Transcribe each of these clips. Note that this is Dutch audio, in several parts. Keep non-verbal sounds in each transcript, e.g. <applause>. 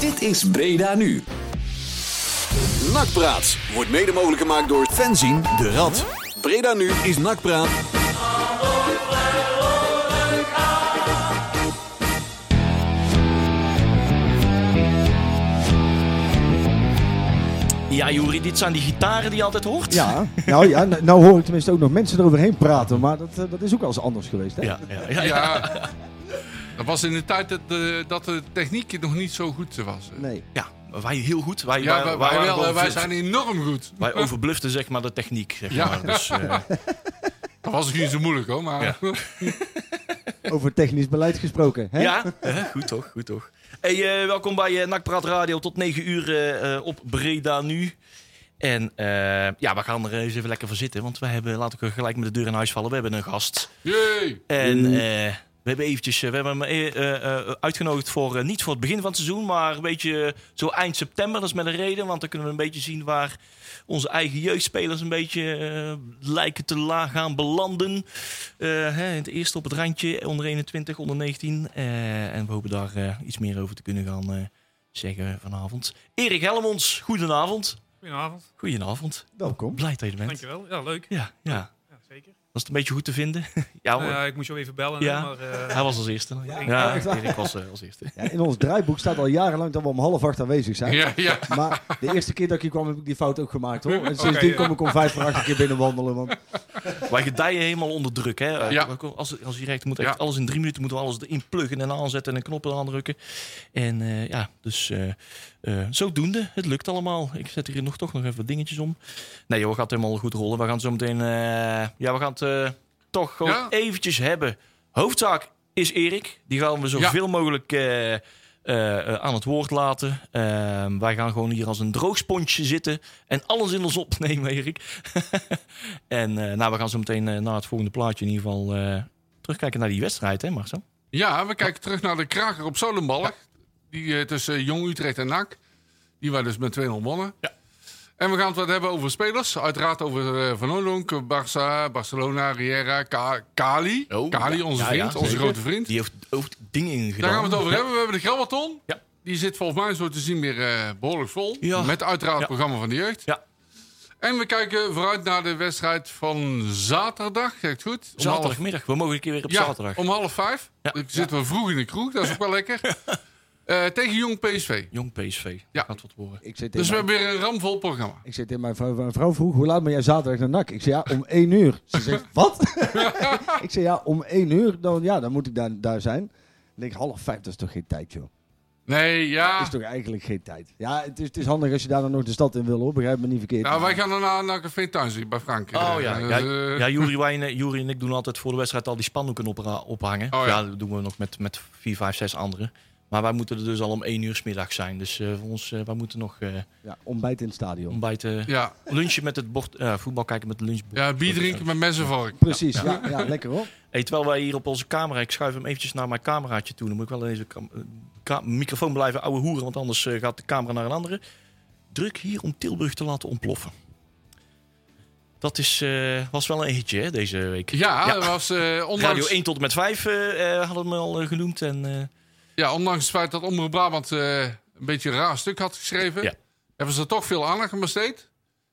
Dit is Breda Nu. Nakpraat wordt mede mogelijk gemaakt door Fenzien de Rad. Breda nu is Nakpraat. Ja, Juri, dit zijn die gitaren die je altijd hoort. Ja, nou ja, n- nou hoor ik tenminste ook nog mensen eroverheen praten, maar dat, eh, dat is ook wel eens anders geweest. Hè? Ja, ja, ja, ja. <laughs> Dat was in de tijd dat de, dat de techniek nog niet zo goed was. Nee. Ja, wij heel goed. Wij, Ja, wij, wij, wel, wij zijn enorm goed. Wij overbluften zeg maar de techniek. Zeg Ja. maar. Dus, eh, <laughs> Dat was ook niet zo moeilijk hoor, maar... <laughs> Over technisch beleid gesproken. Hè? ja, goed toch, goed toch. Hey, eh, welkom bij uh, Nakpraat Radio tot 9 uur eh, eh, op Breda nu. En eh, ja, we gaan er eens even lekker voor zitten. Want we hebben, laat ik er gelijk met de deur in huis vallen. We hebben een gast. Jee! En eh, we hebben eventjes, eh, we hebben hem eh, eh, uitgenodigd voor, niet voor het begin van het seizoen, maar een beetje zo eind september. Dat is met een reden, want dan kunnen we een beetje zien waar onze eigen jeugdspelers een beetje lijken te laag gaan belanden. Eh, hè, het eerste op het randje, onder 21, onder 19. Eh, en we hopen daar eh, iets meer over te kunnen gaan eh, zeggen vanavond. Erik Helmons, goedenavond. Goedenavond, Goedenavond. Welkom. Blij dat je er bent. dankjewel. Ja, leuk. Ja, ja. Was het een beetje goed te vinden? <laughs> ja, hoor. Nou ja, ik moest jou even bellen, Ja. maar eh, hij was als eerste. Ja, Ja. Erik was eh, als eerste. Ja, in ons draaiboek staat al jarenlang dat we om half acht aanwezig zijn. Ja, ja. Maar de eerste keer dat ik hier kwam heb ik die fout ook gemaakt hoor. En <laughs> sindsdien ja. kom ik om vijf voor acht een keer binnen wandelen. Want Wij gedijen helemaal onder druk. Hè? Eh, Ja. Als, als direct moet echt Ja. alles in drie minuten moeten we alles erin pluggen en aanzetten en een knoppen aandrukken. En eh, ja, dus eh eh, zodoende. Het lukt allemaal. Ik zet hier nog toch nog even wat dingetjes om. Nee joh, gaat helemaal goed rollen. We gaan zo meteen... eh, ja, we gaan het toch gewoon Ja. eventjes hebben. Hoofdzaak is Erik. Die gaan we zoveel mogelijk... eh, eh, aan het woord laten. Ehm, wij gaan gewoon hier als een droogsponsje zitten en alles in ons opnemen, <laughs> Erik. <laughs> en eh, nou, we gaan zo meteen eh, na het volgende plaatje in ieder geval terugkijken naar die wedstrijd, hè Marcel? Ja, we kijken terug naar de kraker op Zolenballen. Die tussen Jong Utrecht en NAC. Die wij dus met 2-0 wonnen. Ja. En we gaan het wat hebben over spelers. Uiteraard over eh, Van Oudonk, Barça, Barcelona, Riera, Ka- Kali. Oh, Kali, onze Ja, vriend, ja, onze grote vriend. Die heeft ook dingen in gedaan. Daar gaan we het over hebben. We hebben de Grabbelton. Ja. Die zit volgens mij zo te zien weer eh, behoorlijk vol. Met uiteraard het programma van de jeugd. Ja. En we kijken vooruit naar de wedstrijd van zaterdag. Zeg ik het goed? Om half- Zaterdagmiddag. We mogen een keer weer op ja, zaterdag. om half vijf. Dan zitten we vroeg in de kroeg. Dat is ook wel lekker. <laughs> Eh, tegen Jong PSV. Jong PSV. Ja. Gaat wat worden. ik zit in, Dus we mijn, hebben weer een ramvol programma. ik zit in mijn vrouw, mijn vrouw vroeg, hoe laat ben jij zaterdag naar NAC? Ik zei ja, om één uur. Ze <laughs> zegt, wat? <laughs> ik zei ja, om één uur, dan, ja, dan moet ik daar, daar zijn. Dan denk ik, half vijf, dat is toch geen tijd joh. Nee, ja. Dat is toch eigenlijk geen tijd. Ja, het is, het is handig als je daar dan nog de stad in wil hoor, begrijp me niet verkeerd. Nou, wij gaan daarna naar Café Thuis bij Frank. Oh ja, eh, ja, eh, ja Jury, wij en, Jury en ik doen altijd voor de wedstrijd al die spandoeken opra- ophangen. Oh ja. ja. dat doen we nog met, met vier, vijf, zes anderen. Maar wij moeten er dus al om één uur 's middag zijn. Dus eh, voor ons, eh, wij moeten nog eh, Ja, ontbijt in het stadion. ontbijten, ja. lunchen met het bord, voetbal kijken met de lunchbord. ja, bier drinken met mes en vork. Precies, ja, ja, lekker hoor. Hey, terwijl wij hier op onze camera, ik schuif hem eventjes naar mijn cameraatje toe. Dan moet ik wel deze microfoon blijven ouwe hoeren, want anders gaat de camera naar een andere. Druk hier om Tilburg te laten ontploffen. Dat is, eh, was wel een hitje hè, deze week. Ja, Ja. dat was eh, ondanks, Radio 1 tot en met 5 eh, eh, hadden we al genoemd. En, eh, ja, ondanks het feit dat Omroep Brabant eh, een beetje een raar stuk had geschreven, Ja. hebben ze er toch veel aandacht aan besteed.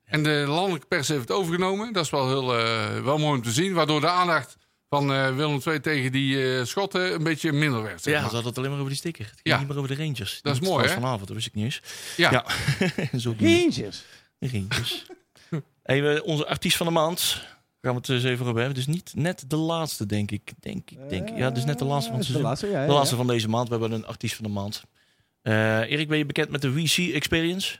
En de landelijke pers heeft het overgenomen. Dat is wel heel eh, wel mooi om te zien. Waardoor de aandacht van eh, Willem II tegen die eh, Schotten een beetje minder werd. zeg ja, ze hadden het alleen maar over die sticker. Het ging Ja. niet meer over de Rangers. Dat is mooi, hè? vanavond, dat wist ik niet eens. Ja. Ja. <laughs> Zo. Rangers. Rangers. <laughs> hey, we- onze artiest van de maand. Gaan we het eens even over hebben. Dus niet net de laatste, denk ik. Denk ik, denk. Ja, dus net de laatste van het Eh, seizoen. de laatste, ja, ja, De laatste ja. van deze maand. We hebben een artiest van de maand. Eh, Erik, ben je bekend met de WC Experience?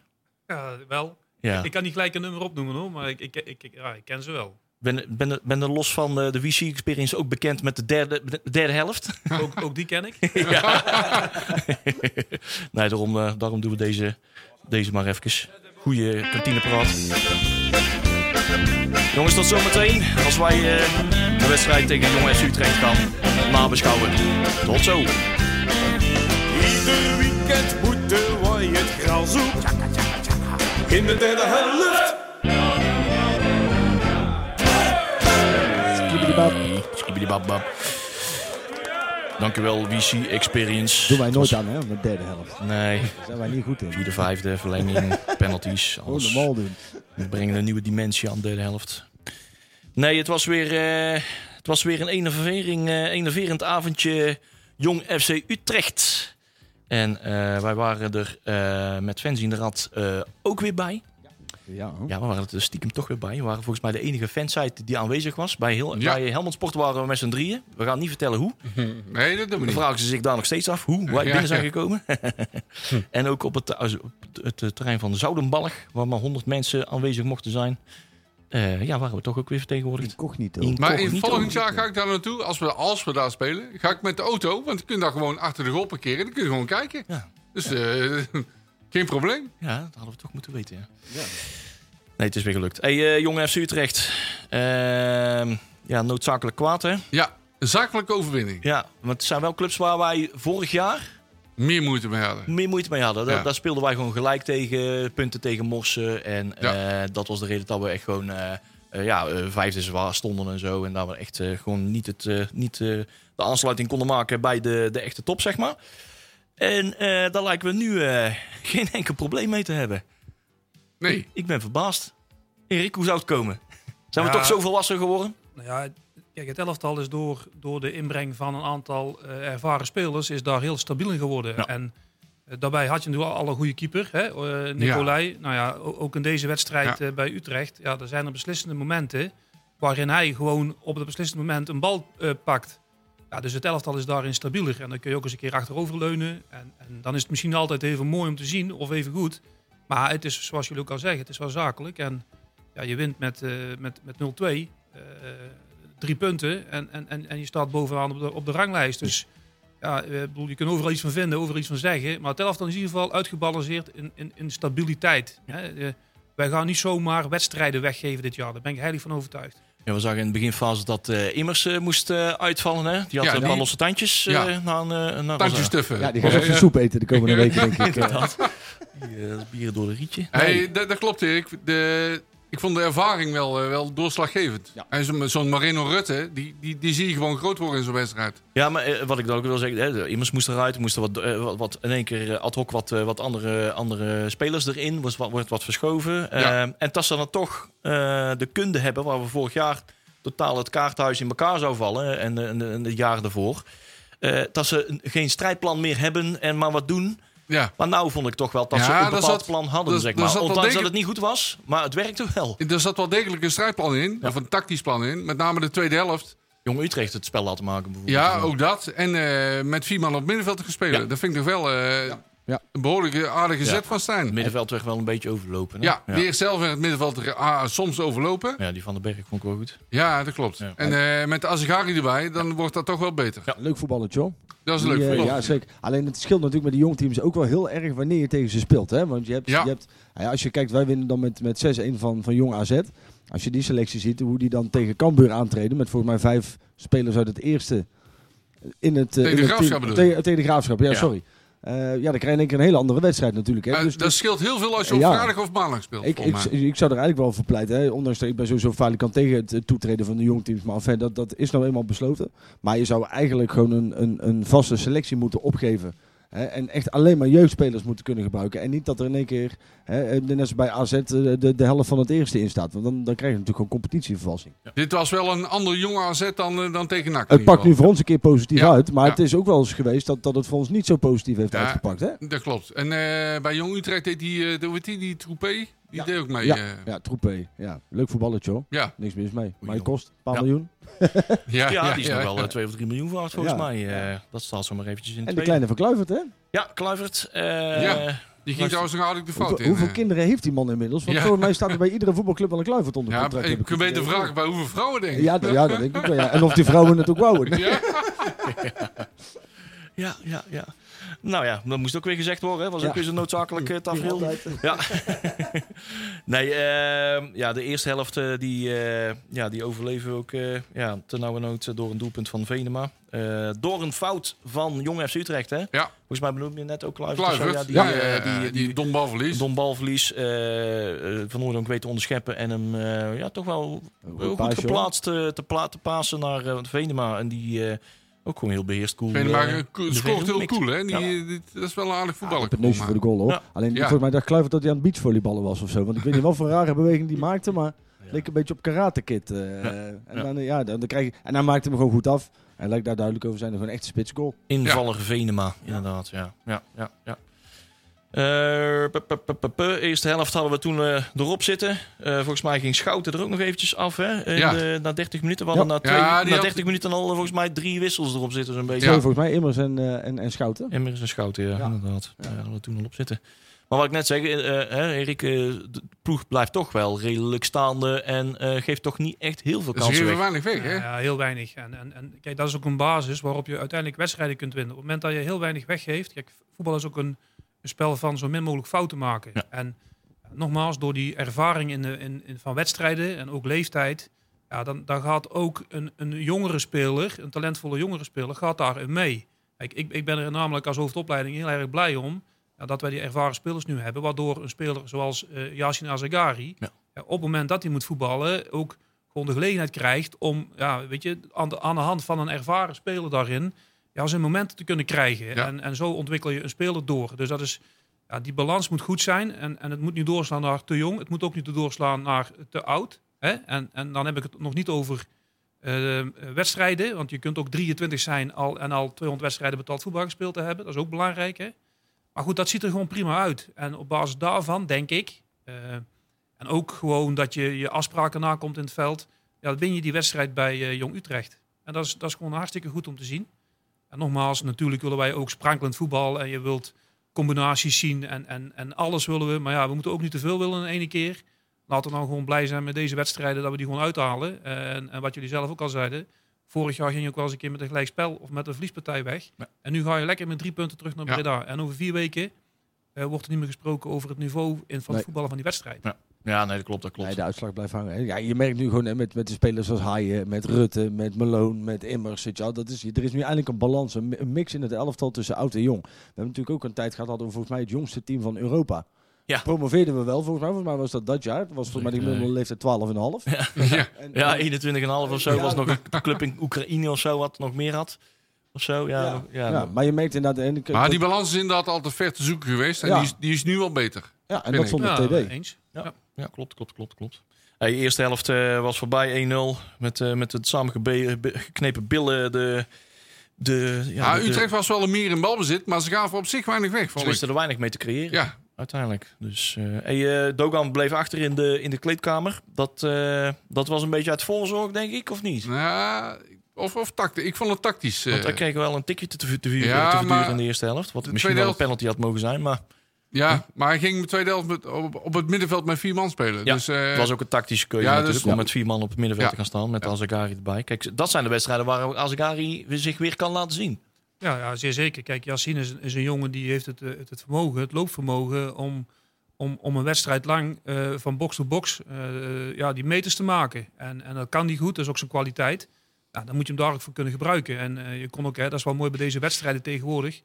ja, wel. Ja. Ik kan niet gelijk een nummer opnoemen hoor, maar ik, ik, ik, ik- ja, ik ken ze wel. Ben, ben, ben er los van eh, de WC Experience ook bekend met de derde, de derde helft? <laughs> Ook, ook die ken ik. <laughs> <laughs> nee, daarom, eh, daarom doen we deze, deze maar even. Goeie kantinepraat. Jongens, tot zometeen. Als wij eh, de wedstrijd tegen Jong FC Utrecht gaan nabeschouwen. Tot zo. Ieder weekend moeten wij het gras op. In de derde helft. Skibidibab. Dankjewel, WC Experience. Doen wij nooit aan, hè, de derde helft. Nee, Daar zijn wij niet goed in. vierde, vijfde, verlenging, <laughs> penalties. Gewoon Alles. normaal doen. We brengen een nieuwe dimensie aan de derde helft. Nee, het was weer, eh, het was weer een enervering, eh enerverend avondje Jong FC Utrecht. En eh, wij waren er eh, met fans in de rad eh, ook weer bij. Ja, Ja, we waren er stiekem toch weer bij. We waren volgens mij de enige fansite die aanwezig was. Bij, heel, Ja. bij Helmond Sport waren we met z'n drieën. We gaan niet vertellen hoe. <laughs> Nee, dat doen we Dan niet. vragen ze zich daar nog steeds af hoe wij Ja, binnen zijn ja. gekomen. <laughs> en ook op het, op het, terrein van de Zoudenbalg, waar maar 100 mensen aanwezig mochten zijn. Eh, ja, waren we toch ook weer vertegenwoordigd. Incognito. In- Maar in Incognito. volgend jaar ga ik daar naartoe. Als we, als we daar spelen, ga ik met de auto. Want je kunt daar gewoon achter de goal parkeren. Dan kun je gewoon kijken. Ja. Dus eh, <laughs> geen probleem. Ja, dat hadden we toch moeten weten. Ja. Nee, het is weer gelukt. Hey, eh jonge FC Utrecht. Ehm, ja, noodzakelijk kwaad, hè? Ja, een zakelijke overwinning. Ja, want het zijn wel clubs waar wij vorig jaar Meer moeite mee hadden. meer moeite mee hadden. Daar, Ja. daar speelden wij gewoon gelijk tegen, punten tegen Morsen. En Ja. eh, dat was de reden dat we echt gewoon eh, eh, ja, vijfde zwaar stonden en zo. En dat we echt gewoon niet, het, eh, niet de aansluiting konden maken bij de, de echte top, zeg maar. En eh, daar lijken we nu eh, <laughs> geen enkel probleem mee te hebben. Nee. Ik ben verbaasd. Erik, hoe zou het komen? Zijn we toch zo volwassen geworden? Nou ja, kijk, het elftal is door, door de inbreng van een aantal eh, ervaren spelers is daar heel stabiel in geworden. Ja. En eh, daarbij had je natuurlijk al een goede keeper, hè? eh, Nicolai. Nou ja, ook in deze wedstrijd Ja. bij Utrecht. Ja, er zijn er beslissende momenten waarin hij gewoon op het beslissende moment een bal pakt. Ja, dus het elftal is daarin stabieler. En dan kun je ook eens een keer achteroverleunen. En, en dan is het misschien altijd even mooi om te zien of even goed. Maar het is, zoals jullie ook al zeggen, het is wel zakelijk. En ja, je wint met, met, met 0-2. Drie punten. En, en, en, en je staat bovenaan op de, op de ranglijst. Dus ja, eh, ik bedoel, je kunt overal iets van vinden, overal iets van zeggen. Maar het elftal is in ieder geval uitgebalanceerd in, in, in stabiliteit. Hè? Eh, wij gaan niet zomaar wedstrijden weggeven dit jaar. Daar ben ik heilig van overtuigd. Ja, we zagen in de beginfase dat eh, Immers moest eh, uitvallen. Hè? Die had Ja, een die- paar losse tandjes. eh, Ja. na een, na Tandjes stuffen. Ja, die gaat even soep eten de komende <laughs> weken, denk ik. Inderdaad. Die, bieren door de rietje. Hey, dat, dat klopt, Erik. De, ik vond de ervaring wel, eh, wel doorslaggevend. Ja. En zo- zo'n Marino Rutte, die, die, die zie je gewoon groot worden in zo'n wedstrijd. Ja, maar eh, wat ik dan ook wil zeggen, hè, immers moest eruit, moesten wat, eh, wat, wat in één keer ad hoc wat, wat andere, andere spelers erin, was wat, wordt wat verschoven. Ja. en dat ze dan toch de kunde hebben, waar we vorig jaar totaal het kaarthuis in elkaar zou vallen en, jaren ervoor. eh, dat ze een- geen strijdplan meer hebben en maar wat doen. Ja, Maar nou vond ik toch wel dat Ja, ze een bepaald zat- plan hadden, zeg maar. Ondanks dat het niet goed was, maar het werkte wel. er zat wel degelijk een strijdplan in, of een tactisch plan in. Met name de tweede helft. Jong Utrecht het spel laten maken bijvoorbeeld. Ja, ook dat. En eh, met vier man op middenveld te spelen. Dat vind ik nog wel eh, Ja. een behoorlijke aardige Ja. zet van Stijn. Het middenveld werd wel een beetje overlopen. Hè? Ja, die heeft zelf in het middenveld er, ah, soms overlopen. Ja, die van den Berg vond ik wel goed. Ja, dat klopt. Ja. En eh, met de Azegari erbij, dan wordt dat toch wel beter. Leuk voetballetje, hoor. Dat is leuk. eh, ja, zeker. Alleen het scheelt natuurlijk met de jongteams ook wel heel erg wanneer je tegen ze speelt. Hè? Want je hebt, Ja. je hebt nou ja, als je kijkt, wij winnen dan met, met 6-1 van, van Jong AZ. Als je die selectie ziet, hoe die dan tegen Cambuur aantreden. Met volgens mij vijf spelers uit het eerste in het, eh, Tegen in de het Graafschap team- bedoel tegen, tegen de Graafschap, ja, Ja. sorry. Eh, ja, dan krijg je in één keer een hele andere wedstrijd natuurlijk. Hè? Eh, dus, dat dus scheelt heel veel als je op Ja. vrijdag of maandag speelt. ik, ik, ik zou er eigenlijk wel voor pleiten. Hè? Ondanks dat ik ben sowieso falikant tegen het eh, toetreden van de jongteams. Maar enfin, dat, dat is nou eenmaal besloten. Maar je zou eigenlijk gewoon een, een, een vaste selectie moeten opgeven. Hè? En echt alleen maar jeugdspelers moeten kunnen gebruiken. En niet dat er in één keer, hè, eh, net als bij AZ, eh, de, de helft van het eerste in staat. Want dan, dan krijg je natuurlijk gewoon competitievervalsing. Dit was wel een ander jonge AZ dan, eh, dan tegen NAC. Het pakt nu voor ons een keer positief Ja, uit. Maar ja. het is ook wel eens geweest dat, dat het voor ons niet zo positief heeft uitgepakt. Hè? Dat klopt. En bij Jong Utrecht deed die, heet die, die Troepé, die Ja. deed ook mee. Ja, eh. ja Troepé. Ja, leuk voetballetje hoor. ja. Niks mis mee. Maar het jongen. kost een paar Ja. miljoen. <laughs> Ja, Ja, die is nog wel ja. eh, 2 of 3 miljoen waard volgens Ja. mij. Eh, dat staat zo maar eventjes in En de kleine verkluivert hè? Ja, Kluivert. eh, Ja. Die ging trouwens nog aardig de fout Hoeveel, in. hoeveel kinderen heeft die man inmiddels? Want Ja. volgens mij staat er bij iedere voetbalclub wel een kluivert onder Ja, contract. ik kun beter vragen bij hoeveel vrouwen denk ik. Ja, ja, dat denk ik wel. Ja. En of die vrouwen het ook wouden. Ja. <laughs> Ja, ja, ja. Nou ja, dat moest ook weer gezegd worden. Hè. Was Ja. ook weer zo'n noodzakelijk uh, tafereel. Altijd. Ja. <laughs> nee, ehm, ja, de eerste helft eh, die, eh, ja, die overleven we ook eh ja, ten nauwe nood eh, door een doelpunt van Venema. Eh, door een fout van Jong FC Utrecht. Hè? Ja. Volgens mij benoem je net ook Kluivert. Kluivert, Ja, die, die, eh, eh, die, die, die, dom balverlies. dom balverlies. eh, eh, van Oordonk weet te onderscheppen. En hem eh, ja, toch wel Goed geplaatst eh, te, pla te pasen naar eh Venema. En die, eh, Ook gewoon heel beheerst, cool. Venemaker eh, uh, de scoort heel cool, hè? Die, Ja. die- dat is wel een aardig voetballer. Het neusje voor de goal hoor. Ja. Alleen Ja. volgens mij dacht Kluivert dat hij aan het beachvolleyballen was of zo. Want ik weet niet wat voor rare beweging die maakte, maar leek een beetje op karate kid. eh, En, Ja. Dan, eh, ja, dan, dan krijg je, en hij maakte hem gewoon goed af. Hij lijkt daar duidelijk over zijn. Gewoon echt een spits goal. Invallige Venema, inderdaad. Ja, ja, ja. ja. Eh, pu. Eerste helft hadden we toen eh, erop zitten. Eh, volgens mij ging Schouten er ook nog eventjes af. Hè? In Ja. de- na 30 minuten. We hadden Ja. na, twee, Ja, na had- 30 minuten al volgens mij drie wissels erop zitten. Zo'n beetje. Volgens mij Immers en, en, en Schouten. Immers en Schouten, ja, Ja. inderdaad. Ja. hadden we toen al op zitten. Maar wat ik net zeg, eh, hè, Erik, eh, de ploeg blijft toch wel redelijk staande. En eh, geeft toch niet echt heel veel Ze kansen geven weg. weinig weg, hè? Ja, heel weinig. En, en, en kijk, dat is ook een basis waarop je uiteindelijk wedstrijden kunt winnen. Op het moment dat je heel weinig weggeeft. Kijk, voetbal is ook een, een spel van zo min mogelijk fouten maken. Ja. En ja, nogmaals, door die ervaring in de, in, in, van wedstrijden en ook leeftijd. Ja, dan, dan gaat ook een, een jongere speler, een talentvolle jongere speler, gaat daarin mee. Kijk, ik, ik ben er namelijk als hoofdopleiding heel erg blij om. ja, dat wij die ervaren spelers nu hebben. Waardoor een speler zoals eh Yasin Azagari. Ja. ja, op het moment dat hij moet voetballen. ook gewoon de gelegenheid krijgt om, ja, weet je, aan de, aan de hand van een ervaren speler daarin, ja, zijn momenten te kunnen krijgen. Ja. En, en zo ontwikkel je een speler door. Dus dat is, ja, die balans moet goed zijn. En, en het moet niet doorslaan naar te jong. Het moet ook niet doorslaan naar te oud. Hè? En, en dan heb ik het nog niet over eh, wedstrijden. Want je kunt ook 23 zijn al, en al 200 wedstrijden betaald voetbal gespeeld te hebben. Dat is ook belangrijk. Hè? Maar goed, dat ziet er gewoon prima uit. En op basis daarvan denk ik. eh, en ook gewoon dat je je afspraken nakomt in het veld. Ja, dan win je die wedstrijd bij eh, Jong Utrecht. En dat is, dat is gewoon hartstikke goed om te zien. En nogmaals, natuurlijk willen wij ook sprankelend voetbal. En je wilt combinaties zien en, en, en alles willen we. Maar ja, we moeten ook niet te veel willen in één keer. Laten we nou gewoon blij zijn met deze wedstrijden dat we die gewoon uithalen. En, en wat jullie zelf ook al zeiden. Vorig jaar ging je ook wel eens een keer met een gelijk spel of met een verliespartij weg. Ja. En nu ga je lekker met drie punten terug naar Ja. Breda. En over vier weken eh, wordt er niet meer gesproken over het niveau in, van Nee. het voetballen van die wedstrijd. Ja, nee, dat klopt, dat klopt. Nee, de uitslag blijft hangen. Ja, je merkt nu gewoon hè, met, met de spelers zoals Haaien, met Rutte, met Malone, met Immers. Weet je wel, dat is, er is nu eindelijk een balans, een, mi- een mix in het elftal tussen oud en jong. We hebben natuurlijk ook een tijd gehad, hadden we volgens mij het jongste team van Europa. Ja. Promoveerden we wel volgens mij, volgens mij was dat dat jaar. Het was volgens mij die Nee. gemiddelde leeftijd 12,5. <laughs> Ja. En- Ja, en- 21,5 of zo. Ja. was nog een club in Oekraïne of zo, wat nog meer had. Of zo, ja. ja, ja, ja, maar je merkt inderdaad... En, ik- Maar die balans is inderdaad altijd ver te zoeken geweest. En Ja. die, is, die is nu wel beter. ja, en dat ik. zonder Ja, TD. eens. Ja, klopt, klopt, klopt, klopt. Hey, de eerste helft eh, was voorbij 1-0. Met, eh, met het samengeknepen billen. De, de, ja, Ja, de- Utrecht was wel een meer in balbezit, maar ze gaven op zich weinig weg. Ze wisten er weinig mee te creëren. Ja, Uiteindelijk. Dus, eh hey, Dogan bleef achter in de, in de kleedkamer. Dat, dat was een beetje uit voorzorg, denk ik, of niet? nou, of, of tactisch. Ik vond het tactisch. Want hij kreeg wel een tikje te, te, te, Ja, te verduren in de eerste helft. Wat misschien wel een penalty had mogen zijn. Maar ja, maar hij ging in de tweede helft met, op, op het middenveld met vier man spelen. Ja, dus, eh, het was ook een tactische keuze ja, natuurlijk. dus- om met vier man op het middenveld Ja. te gaan staan. Met Ja. Azagari erbij. Kijk, dat zijn de wedstrijden waar Azagari zich weer kan laten zien. Ja, ja, zeer zeker. Kijk, Yassine is, is een jongen die heeft het, eh, het, het vermogen, het loopvermogen om, om, om een wedstrijd lang eh, van box to box eh, ja, die meters te maken. En, en dat kan die goed, dat is ook zijn kwaliteit. Ja, dan moet je hem daar ook voor kunnen gebruiken. En eh, je kon ook, hè, dat is wel mooi bij deze wedstrijden tegenwoordig.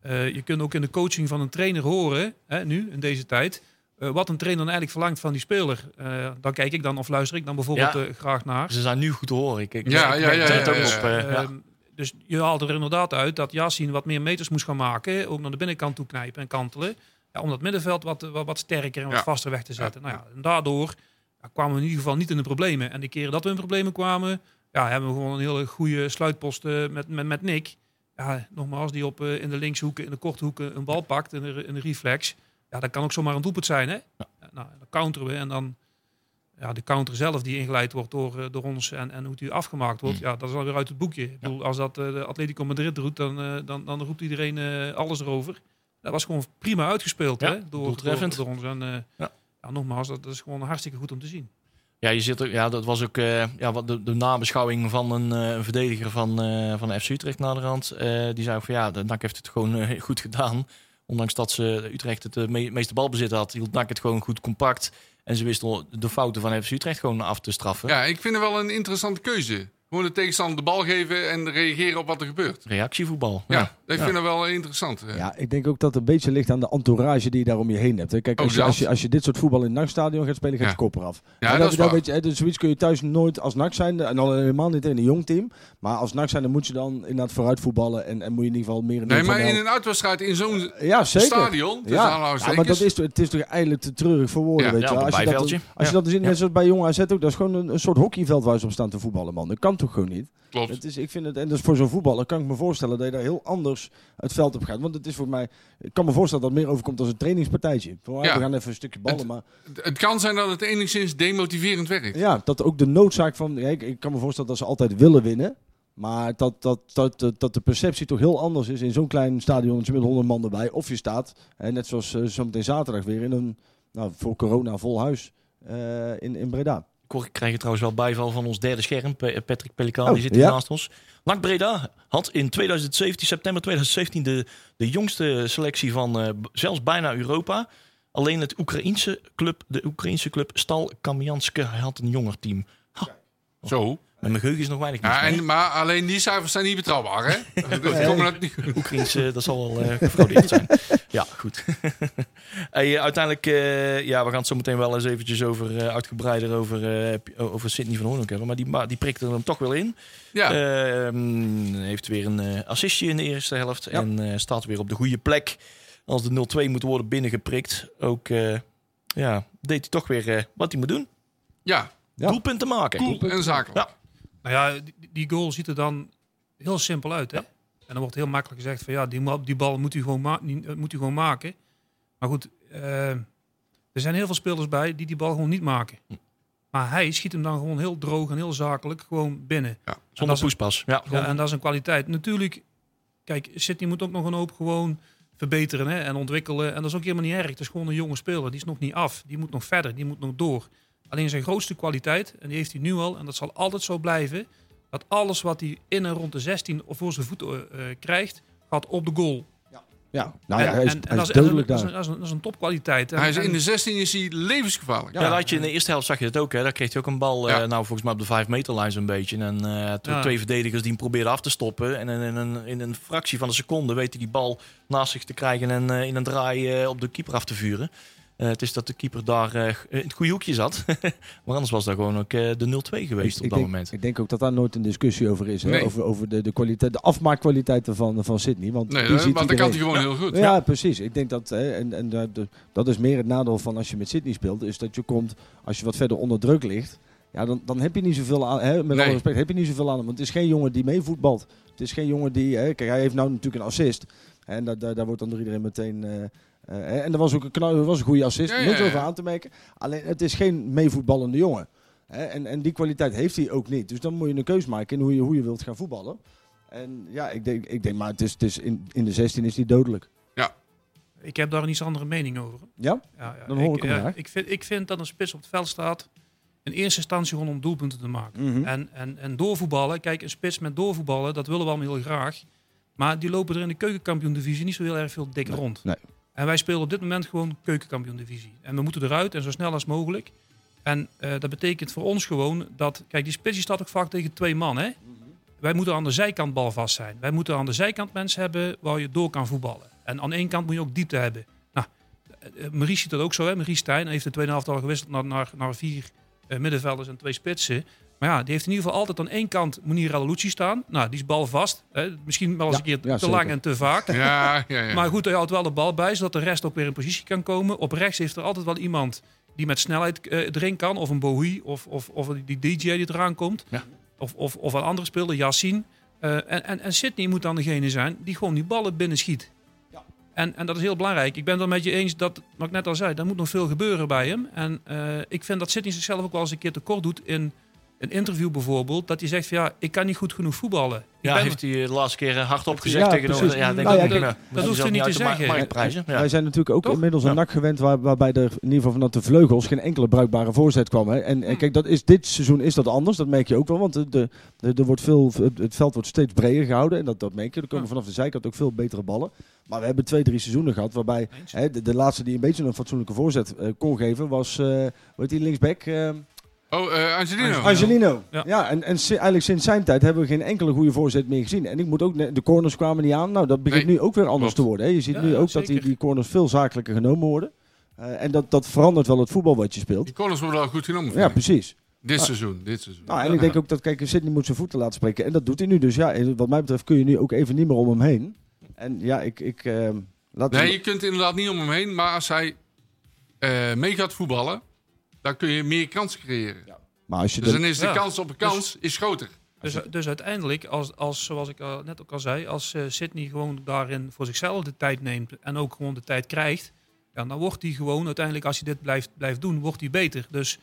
Eh, je kunt ook in de coaching van een trainer horen, hè, nu in deze tijd, eh, wat een trainer dan eigenlijk verlangt van die speler. Eh, dan kijk ik dan of luister ik dan bijvoorbeeld Ja. graag naar. Ze zijn nu goed te horen. Ik, ik, Ja, ik ja, ja, het ja, ook ja, op. ja. Dus je haalt er inderdaad uit dat Yassine wat meer meters moest gaan maken. Ook naar de binnenkant toe knijpen en kantelen. Ja, om dat middenveld wat, wat, wat sterker en wat Ja. vaster weg te zetten. Nou ja, en daardoor ja, kwamen we in ieder geval niet in de problemen. En de keren dat we in problemen kwamen, ja, hebben we gewoon een hele goede sluitpost eh, met, met, met Nick. Ja, nogmaals, die op, eh, in de linkshoeken, in de korte hoeken een bal pakt in in de reflex. Ja, dat kan ook zomaar een doelpunt zijn. Hè? Nou, dan counteren we en dan ja, de counter zelf die ingeleid wordt door, eh, door ons en, en hoe die afgemaakt wordt, ja, dat is alweer uit het boekje. Ik bedoel, als dat eh, de Atletico Madrid doet, dan, dan, dan roept iedereen alles erover. Dat was gewoon prima uitgespeeld Ja, hè, door, door, door ons. En, Ja. ja, nogmaals, dat, dat is gewoon hartstikke goed om te zien. Ja, je zit er, ja, dat was ook eh, ja, wat de, nabeschouwing van een, eh, verdediger van, eh van FC Utrecht naderhand. Die zei ook van ja, de NAC heeft het gewoon <laughs> goed gedaan. Ondanks dat ze Utrecht het me- meeste balbezit had, hield NAC het gewoon goed compact. En ze wisten de fouten van FC Utrecht gewoon af te straffen. ja, ik vind het wel een interessante keuze. Gewoon de tegenstander de bal geven en reageren op wat er gebeurt. Reactievoetbal. Ja, ik Ja. vind dat wel interessant. eh. Ja, ik denk ook dat het een beetje ligt aan de entourage die je daar om je heen hebt. hè. Kijk, als je, dat. als, je, als je dit soort voetbal in het nachtstadion gaat spelen, gaat Ja. je kop eraf. Ja, En dat is waar. weet je, hè, dus zoiets kun je thuis nooit als NAC zijn. En al helemaal niet in een jong team. Maar als NAC zijn, dan moet je dan inderdaad vooruit voetballen. En, en moet je in ieder geval meer... Nee, van maar in een uitwedstrijd in zo'n Ja, zeker. stadion, Ja. ja, maar dat is, het is toch eigenlijk te treurig voor woorden, Ja. weet Ja, je Als je dat, bijveldje. als je Ja. dat ziet, net zoals bij Jong AZ ook, dat is gewoon een, een soort hockeyveld waar ze op staan te voetballen, man. Dat kan toch gewoon niet? Klopt. Het is, ik vind het, en dus voor zo'n voetballer kan ik me voorstellen dat je daar heel anders het veld op gaat. Want het is voor mij, ik kan me voorstellen dat het meer overkomt als een trainingspartijtje. Van, Ja. We gaan even een stukje ballen, Het- maar Het kan zijn dat het enigszins demotiverend werkt. ja, dat ook de noodzaak van, ja, ik, ik kan me voorstellen dat ze altijd willen winnen. Maar dat, dat, dat, dat, de perceptie toch heel anders is in zo'n klein stadionnetje met 100 man erbij. Of je staat, hè, net zoals eh, zometeen zaterdag weer, in een, nou, voor corona vol huis eh, in, in Breda. Ik krijg trouwens wel bijval van ons derde scherm, Patrick Pelikaan, Oh, die zit hier ja. naast ons. NAC Breda had in 2017, september 2017 de, de jongste selectie van eh, zelfs bijna Europa. Alleen het Oekraïense club, de Oekraïense club Stal Kamjanske had een jonger team. Zo. Met mijn geheugen is nog weinig mis Ja, en, maar alleen die cijfers zijn niet betrouwbaar, hè? <laughs> Dat komen dat <laughs> niet. Eh, dat zal wel eh gefraudeerd zijn. <laughs> Ja, goed. hey, eh, uiteindelijk, eh, ja, we gaan het zo meteen wel eens eventjes over, eh, uitgebreider over, eh, over Sidney van Hoorn ook hebben. Maar die, die prikte hem toch wel in. Ja, Ehm, heeft weer een eh, assistje in de eerste helft. Ja. En eh, staat weer op de goede plek. Als de 0-2 moet worden binnengeprikt. Ook eh, ja, deed hij toch weer wat hij moet doen. ja. Ja. Doelpunten maken. Cool en zakelijk. Ja. Nou ja, die, die goal ziet er dan heel simpel uit. Hè? En dan wordt heel makkelijk gezegd van ja, die, die bal moet u gewoon, die, eh, moet u gewoon maken. Maar goed, eh, er zijn heel veel spelers bij die die bal gewoon niet maken. Maar hij schiet hem dan gewoon heel droog en heel zakelijk gewoon binnen. En Zonder poespas. Ja, Ja, en dat is een kwaliteit. Natuurlijk, kijk, Sydney moet ook nog een hoop gewoon verbeteren hè, en ontwikkelen. En dat is ook helemaal niet erg. Het is gewoon een jonge speler. Die is nog niet af. Die moet nog verder. Die moet nog door. Alleen zijn grootste kwaliteit, en die heeft hij nu al, en dat zal altijd zo blijven, dat alles wat hij in en rond de 16 of voor zijn voeten eh, eh, krijgt, gaat op de goal. Ja, nou ja, En- hij is, en- hij is dodelijk daar. een- dat is een- dat is een topkwaliteit. En- Hij is in de 16 is hij levensgevaarlijk. Ja, dat had je in de eerste helft zag je het ook. Hè. Daar kreeg hij ook een bal, eh, Ja. nou volgens mij op de 5 meterlijn zo'n beetje. En eh, twee, Ja. twee verdedigers die hem probeerden af te stoppen. En in, in, een, in een fractie van een seconde weet hij die bal naast zich te krijgen en eh, in een draai eh, op de keeper af te vuren. Eh, het is dat de keeper daar eh, in het goede hoekje zat. <laughs> maar anders was dat gewoon ook eh, de 0-2 geweest Ik- op ik dat denk, moment. Ik denk ook dat daar nooit een discussie over is. Hè? Nee. Over, over de, de, kwaliteit, de afmaakkwaliteiten van, van Sydney. Want Nee, dat, ziet want dat kan hij gewoon heel goed. Ja, precies. Ik denk dat, hè, en, en dat- is meer het nadeel van als je met Sydney speelt, is dat je komt, als je wat verder onder druk ligt, ja, dan, dan heb je niet zoveel aan, hè, met Nee. alle respect, heb je niet zoveel aan hem. Want het is geen jongen die meevoetbalt. Het is geen jongen die, hè, kijk, hij heeft nou natuurlijk een assist. En daar, daar, daar wordt dan door iedereen meteen, eh, eh, hè, en dat was ook een, knal, was een goede assist, Ja, ja, niks ja. over aan te merken. Alleen, het is geen meevoetballende jongen. Hè, en, en die kwaliteit heeft hij ook niet. Dus dan moet je een keus maken in hoe je, hoe je wilt gaan voetballen. En ja, ik denk, ik denk maar het is, het is in, in de 16 is hij dodelijk. Ik heb daar een iets andere mening over. Ja? Ja, ja, Dan hoor ik hem ja, graag. ik, vind, ik vind dat een spits op het veld staat in eerste instantie gewoon om doelpunten te maken. Mhm. En, en, en doorvoetballen, kijk, een spits met doorvoetballen, dat willen we allemaal heel graag. Maar die lopen er in de keukenkampioen-divisie niet zo heel erg veel dik Nee, rond. nee. En wij spelen op dit moment gewoon keukenkampioen-divisie. En we moeten eruit en zo snel als mogelijk. En eh, dat betekent voor ons gewoon dat... Kijk, die spits die staat ook vaak tegen twee man, hè? Wij moeten aan de zijkant balvast zijn. Wij moeten aan de zijkant mensen hebben waar je door kan voetballen. En aan één kant moet je ook diepte hebben. Nou, eh, eh, Maurice ziet dat ook zo, hè? Maurice Stijn heeft de tweede helft al gewisseld naar, naar, naar vier middenvelders en twee spitsen. Maar ja, die heeft in ieder geval altijd aan één kant Munir Lucci staan. Nou, die is balvast. Hè? Misschien wel eens Ja, een keer ja, te zeker. lang en te vaak. Ja, ja, ja. <laughs> Maar goed, hij houdt wel de bal bij, zodat de rest ook weer in positie kan komen. Op rechts heeft er altijd wel iemand die met snelheid eh, erin kan. Of een Bowie, of, of, of die DJ die eraan komt. Ja. Of, of, of een andere speler, Yassine. Eh, en, en, en Sydney moet dan degene zijn die gewoon die ballen binnen schiet. En, en dat is heel belangrijk. Ik ben het er met je eens dat, wat ik net al zei, er moet nog veel gebeuren bij hem. En eh, ik vind dat Sydney zichzelf ook wel eens een keer tekort doet in een interview bijvoorbeeld. Dat hij zegt van ja, ik kan niet goed genoeg voetballen. Ik Ja, ben- heeft hij de laatste keer eh, hardop gezegd Ja, tegenover... precies. Ja, denk Nou ja, ja. dat Moet hoeft hij niet te zeggen. marktprijzen. Ja. Wij zijn natuurlijk ook Toch? inmiddels een Ja. nak gewend waar, waarbij er in ieder geval vanuit de vleugels geen enkele bruikbare voorzet kwam. Hè. En, en kijk, dat is, dit seizoen is dat anders, dat merk je ook wel. Want de, de, de- er wordt veel, het het veld wordt steeds breder gehouden en dat, dat merk je. Er komen Ja. vanaf de zijkant ook veel betere ballen. Maar we hebben twee, drie seizoenen gehad waarbij hè, de, de laatste die een beetje een fatsoenlijke voorzet eh, kon geven was, eh hoe heet die linksback? Eh, Oh, eh, Angelino. Angelino. Ja, Ja. en, en eigenlijk sinds zijn tijd hebben we geen enkele goede voorzet meer gezien. En ik moet ook, de corners kwamen niet aan. Nou, dat begint Nee, nu ook weer anders klopt. te worden. Hè. Je ziet Ja, nu ook dat die, die corners veel zakelijker genomen worden. Eh, en dat, dat verandert wel het voetbal wat je speelt. Die corners worden wel goed genomen. Ja, precies. Dit seizoen, dit seizoen. Nou, en ik denk ook dat, kijk, Sidney moet zijn voeten laten spreken. En dat doet hij nu. Dus ja, en wat mij betreft kun je nu ook even niet meer om hem heen. En ja, ik... ik ehm, laat Nee, je kunt inderdaad niet om hem heen. Maar als hij eh, mee gaat voetballen, dan kun je meer kansen creëren. maar als je Dus dan- is de Ja. kans op een kans is groter. Dus, dus uiteindelijk, als, als, zoals ik al net ook al zei, als eh, Sydney gewoon daarin voor zichzelf de tijd neemt en ook gewoon de tijd krijgt, ja, dan wordt hij gewoon uiteindelijk, als hij dit blijft, blijft doen, wordt hij beter. Dus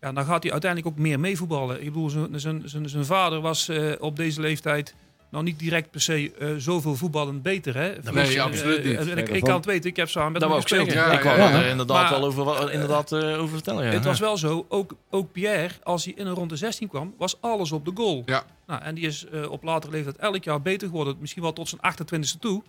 ja, dan gaat hij uiteindelijk ook meer meevoetballen. Ik bedoel, zijn- zijn- zijn zijn vader was eh, op deze leeftijd nou niet direct per se eh, zoveel voetballend beter. Hè? Nee, Eh, absoluut niet. eh, en ik, ik kan het weten, ik heb samen met Dat hem gespeeld. Ja, ik wou ja, er inderdaad Maar- wel over, inderdaad, eh, over vertellen. Ja. Het was wel zo, ook, ook Pierre, als hij in een ronde 16 kwam, was alles op de goal. Ja. Nou, en die is eh, op latere leeftijd elk jaar beter geworden. Misschien wel tot zijn 28e toe.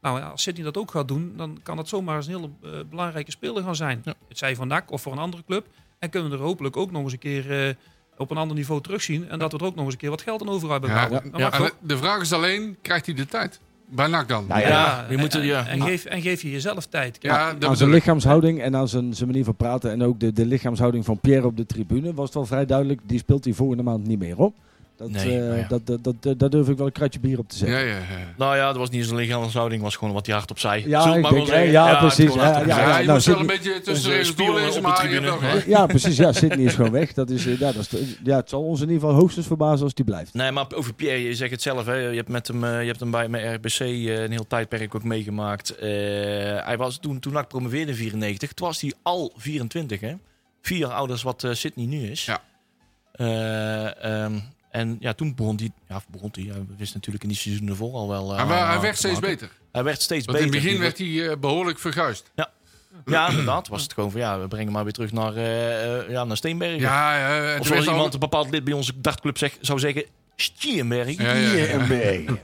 Nou ja, als Sidney dat ook gaat doen, dan kan dat zomaar eens een hele eh, belangrijke speler gaan zijn. Ja. Het zij van NAC of voor een andere club. En kunnen we er hopelijk ook nog eens een keer eh, op een ander niveau terugzien. En dat we er ook nog eens een keer wat geld aan over hebben Ja, ja. De, vraag is alleen, krijgt hij de tijd? Bij NAC dan? Nou ja, Ja, je moet er- en, ja. en, geef, en geef je jezelf tijd. Ja, dat aan zijn lichaamshouding en aan zijn, zijn manier van praten. En ook de, de lichaamshouding van Pierre op de tribune was het wel vrij duidelijk. Die speelt hij volgende maand niet meer hoor. Dat, Nee, eh, nou ja. dat, dat, dat, daar durf ik wel een kratje bier op te zetten. Ja, ja, ja. Nou ja, dat was niet eens een lichaamshouding, was gewoon wat hij hard opzij. Ja, ik maar denk, ja, precies, ja, je nou, moet wel zit- een beetje tussen de doorlezen, op de tribune. Ja, precies. Ja, Sydney is gewoon weg. Dat is, eh, ja, dat is, ja, het zal ons in ieder geval hoogstens verbazen als die blijft. Nee, maar over Pierre, je zegt het zelf. Hè. Je, hebt met hem, eh, je hebt hem bij met RBC eh, een heel tijdperk ook meegemaakt. Eh, hij was toen, toen ik promoveerde in 94, toen was hij al 24. Hè? Vier jaar ouders wat eh, Sydney nu is. Ja. Eh, ehm, en ja, toen begon hij, ja, begon hij, ja, we wisten natuurlijk in die seizoen ervoor al wel. eh, Hij, hij aan werd te steeds beter. Hij werd steeds Want in beter. het begin werd hij eh, behoorlijk verguisd. Ja, inderdaad. Was het gewoon van ja, we brengen maar weer terug naar, eh, eh, ja, naar Steenbergen. Ja, ja. of zoals al- iemand, een bepaald lid bij onze dartclub zeg, zou zeggen, Steenberg. Ja, ja, ja. <laughs>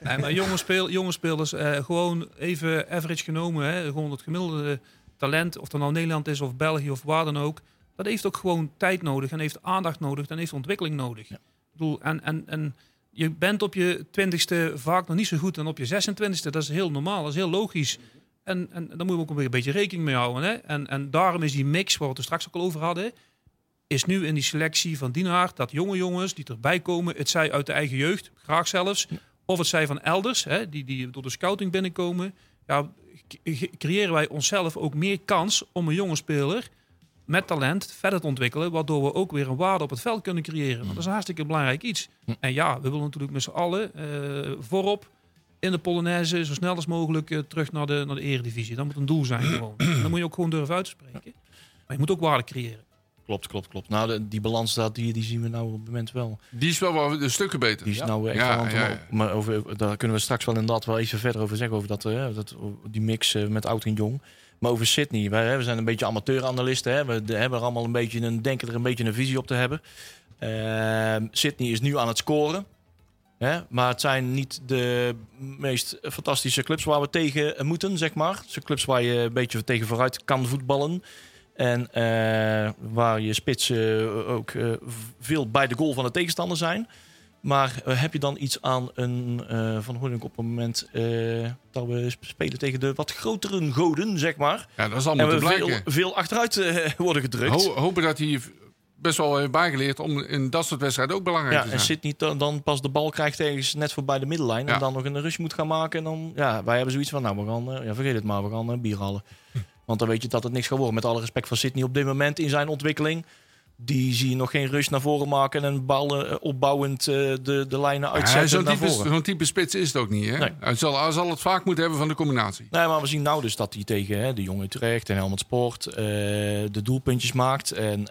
Nee, maar jonge, speel, jonge spelers, eh, gewoon even average genomen. Hè, gewoon het gemiddelde talent, of dat nou Nederland is of België of waar dan ook. Dat heeft ook gewoon tijd nodig en heeft aandacht nodig en heeft ontwikkeling nodig. Ik bedoel, en, en, en je bent op je twintigste vaak nog niet zo goed dan op je 26ste. Dat is heel normaal, dat is heel logisch. En, en daar moeten we ook een beetje rekening mee houden. Hè? En, en daarom is die mix, waar we het er straks ook al over hadden, is nu in die selectie van Dienaard dat jonge jongens die erbij komen, het zij uit de eigen jeugd, graag zelfs, of het zij van elders, hè, die, die door de scouting binnenkomen, ja, creëren wij onszelf ook meer kans om een jonge speler met talent verder te ontwikkelen, waardoor we ook weer een waarde op het veld kunnen creëren. Want dat is een hartstikke belangrijk iets. En ja, we willen natuurlijk met z'n allen eh, voorop in de Polonaise zo snel als mogelijk eh, terug naar de, naar de eredivisie. Dat moet een doel zijn gewoon. <clears throat> En dan moet je ook gewoon durven uit te spreken. Maar je moet ook waarde creëren. Klopt, klopt, klopt. Nou, de- die balans dat, die, die zien we nou op het moment wel. Die is wel wel een stukken beter. Die is nou echt Ja, wel aan het ja, omhoog. Maar over, daar kunnen we straks wel inderdaad wel even verder over zeggen. Over dat, eh, dat, die mix met oud en jong. Maar over Sydney. Wij, we zijn een beetje amateuraanalisten. Hè. We hebben allemaal een beetje een, denken er een beetje een visie op te hebben. Ehm, Sydney is nu aan het scoren. Hè? Maar het zijn niet de meest fantastische clubs waar we tegen moeten, zeg maar. Het clubs waar je een beetje tegen vooruit kan voetballen. En eh, waar je spitsen ook eh, veel bij de goal van de tegenstander zijn. Maar eh, heb je dan iets aan een eh, Van Hoornik op het moment eh, dat we sp- spelen tegen de wat grotere goden, zeg maar. Ja, dat is allemaal En te we veel, veel achteruit <laughs> worden gedrukt. Ho- hopen dat hij best wel heeft bijgeleerd om in dat soort wedstrijden ook belangrijk Ja, te en zijn. zit niet dan, dan pas de bal krijgt ergens net voorbij de middellijn. Ja. En dan nog een rush moet gaan maken. En dan, ja, wij hebben zoiets van, nou, we gaan, ja, vergeet het maar, we gaan bier halen. Want dan weet je dat het niks gaat worden. Met alle respect voor Sydney op dit moment in zijn ontwikkeling. Die zie je nog geen rush naar voren maken en ballen eh, opbouwend eh, de, de lijnen Ja, uitzetten Zo'n naar type, voren. zo'n type spits is het ook niet. Hè? Nee. Hij, zal, hij zal het vaak moeten hebben van de combinatie. Nee, maar we zien nou dus dat hij tegen hè, de jonge Utrecht en Helmond Sport eh, de doelpuntjes maakt. En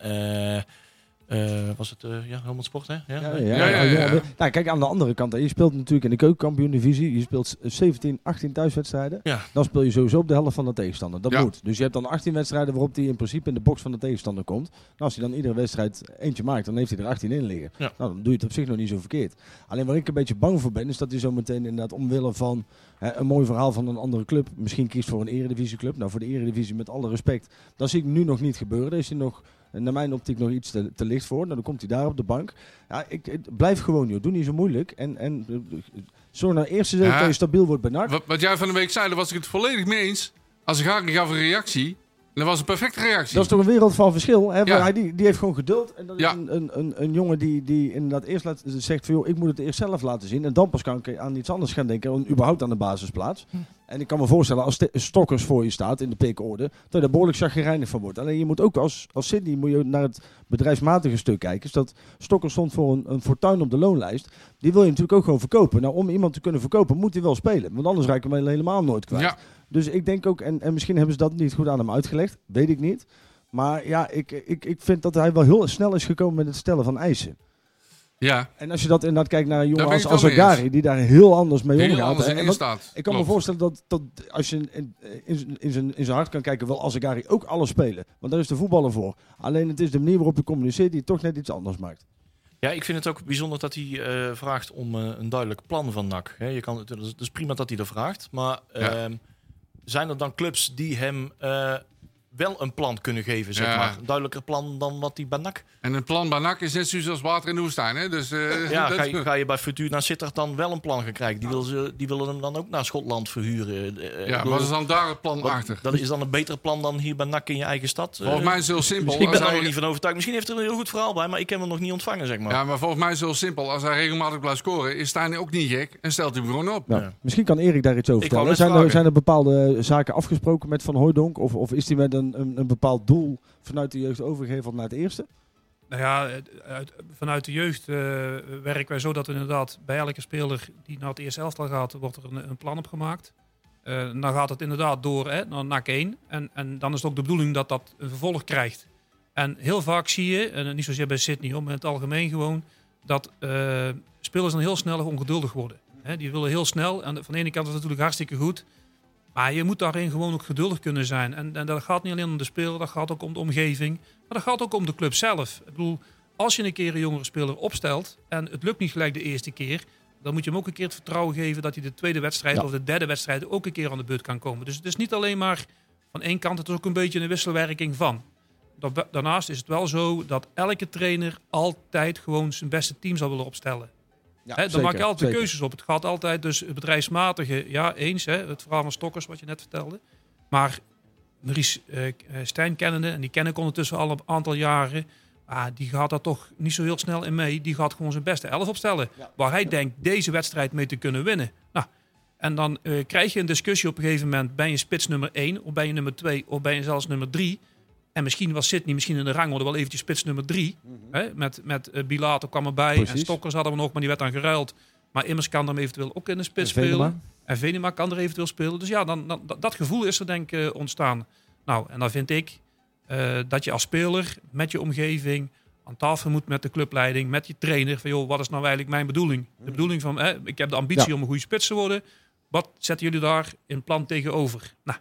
eh, was het eh, ja, Helmond Sport, hè? Ja, Ja, ja, Ja, ja, ja, ja. ja. Nou, kijk, aan de andere kant, hè, je speelt natuurlijk in de keukenkampioen-divisie. Je speelt 17, 18 thuiswedstrijden. Ja. Dan speel je sowieso op de helft van de tegenstander. Dat Ja. moet. Dus je hebt dan 18 wedstrijden waarop hij in principe in de box van de tegenstander komt. Nou, als hij dan iedere wedstrijd eentje maakt, dan heeft hij er 18 in liggen. Ja. Nou, dan doe je het op zich nog niet zo verkeerd. Alleen waar ik een beetje bang voor ben, is dat hij zo meteen inderdaad omwille van hè, een mooi verhaal van een andere club, misschien kiest voor een eredivisieclub. Nou, voor de eredivisie met alle respect, dat zie ik nu nog niet gebeuren. Daar is hij nog naar mijn optiek nog iets te, te licht voor. Nou, dan komt hij daar op de bank. Ja, ik, ik- blijf gewoon, joh. Doe niet zo moeilijk. En, en eh, zorg nou eerst eens Ja. dat je stabiel wordt bij NAC. Wat, wat jij van de week zei, daar was ik het volledig mee eens. Als Gari gaf een reactie, dat was een perfecte reactie. Dat is toch een wereld van verschil. Hè? Ja. Hij, die, die heeft gewoon geduld. En dat is een, een, een, een jongen die, die inderdaad eerst laat, zegt van... Joh, ik moet het eerst zelf laten zien. En dan pas kan ik aan iets anders gaan denken. dan überhaupt aan de basisplaats. En ik kan me voorstellen als Stokkers voor je staat in de pickorde... dat je daar behoorlijk chagrijnig van wordt. Alleen je moet ook als, als Sydney moet je naar het bedrijfsmatige stuk kijken. Dus dat Stokkers stond voor een, een fortuin op de loonlijst. Die wil je natuurlijk ook gewoon verkopen. Nou, om iemand te kunnen verkopen moet hij wel spelen. Want anders raak je hem helemaal nooit kwijt. ja, Dus ik denk ook, en, en misschien hebben ze dat niet goed aan hem uitgelegd, weet ik niet. Maar ja, ik, ik, ik vind dat hij wel heel snel is gekomen met het stellen van eisen. Ja, En als je dat inderdaad kijkt naar een jongen als, ik het als wel mee Agari, die daar heel anders mee heel omgaat. anders wat- staat. ik kan me voorstellen dat, dat als je in, in, in, zijn- in, zijn, in zijn hart kan kijken, wil als Agari ook alles spelen. Want daar is de voetballer voor. Alleen het is de manier waarop je communiceert die het toch net iets anders maakt. Ja, ik vind het ook bijzonder dat hij eh, vraagt om eh, een duidelijk plan van NAC. Hè, je kan, het is prima dat hij dat vraagt. Maar Ja. ehm, zijn er dan clubs die hem eh, wel een plan kunnen geven, zeg Ja. maar? Een duidelijker plan dan wat hij bij NAC... En een plan bij NAC is net zoals als water in de woestijn. Hè? Dus, eh, <laughs> Ja, <laughs> dat- ga je, ga je bij Fortuna Sittard dan wel een plan gaan krijgen? Die, wil ze, die willen hem dan ook naar Schotland verhuren. Eh, ik ja, bedoel, wat is dan daar het plan wat- achter? Dat is dan een beter plan dan hier bij NAC in je eigen stad? Volgens Eh, mij is het heel simpel. ik Als ben er hij- nog niet van overtuigd. Misschien heeft er een heel goed verhaal bij, maar ik heb hem nog niet ontvangen, zeg maar. Ja, maar volgens mij is het heel simpel. Als hij regelmatig blijft scoren, is Stijn ook niet gek en stelt hij hem gewoon op. Ja. Misschien kan Erik daar iets over vertellen. Zijn er, zijn er bepaalde zaken afgesproken met Van Hooijdonk? Of, of is hij met een, een, een bepaald doel vanuit de jeugd overgeheveld naar het eerste? Nou ja, uit- vanuit de jeugd eh, werken wij zo dat er inderdaad bij elke speler die naar het eerste elftal gaat, wordt er een, een plan op gemaakt. Eh, dan gaat het inderdaad door hè, naar NAC 1. En, en dan is het ook de bedoeling dat dat een vervolg krijgt. En heel vaak zie je, en niet zozeer bij Sydney, maar in het algemeen gewoon, dat eh, spelers dan heel snel ongeduldig worden. Die willen heel snel. En van de ene kant is het natuurlijk hartstikke goed. Maar je moet daarin gewoon ook geduldig kunnen zijn. En, en dat gaat niet alleen om de speler, dat gaat ook om de omgeving. Maar dat gaat ook om de club zelf. Ik bedoel, als je een keer een jongere speler opstelt en het lukt niet gelijk de eerste keer, dan moet je hem ook een keer het vertrouwen geven dat hij de tweede wedstrijd Ja. of de derde wedstrijd ook een keer aan de beurt kan komen. Dus het is niet alleen maar van één kant, het is ook een beetje een wisselwerking van. Da- Daarnaast is het wel zo dat elke trainer altijd gewoon zijn beste team zal willen opstellen. Ja, Hè, dan maak je altijd keuzes op. Het gaat altijd dus het bedrijfsmatige, ja, eens. Hè, het verhaal van Stokkers, wat je net vertelde. Maar Maurice eh, eh, Stijn kennende, en die ken ik ondertussen al een aantal jaren. Ah, die gaat daar toch niet zo heel snel in mee. Die gaat gewoon zijn beste elf opstellen. Ja. Waar hij denkt deze wedstrijd mee te kunnen winnen. Nou, en dan eh, krijg je een discussie op een gegeven moment. Ben je spits nummer 1 of ben je nummer 2 of ben je zelfs nummer 3? En misschien was Sydney misschien in de rangorde wel eventjes spits nummer 3. Hè? Met, met eh, Bilato kwam erbij en. Stokkers hadden we nog, maar die werd dan geruild. Maar Immers kan dan eventueel ook in de spits En spelen. En Venema kan er eventueel spelen. Dus ja, dan, dan, dat- gevoel is er denk ik eh, ontstaan. Nou, en dan vind ik eh, dat je als speler met je omgeving aan tafel moet met de clubleiding, met je trainer. Van joh, wat is nou eigenlijk mijn bedoeling? De bedoeling van, hè, ik heb de ambitie Ja. om een goede spits te worden. Wat zetten jullie daar in plan tegenover? Nou,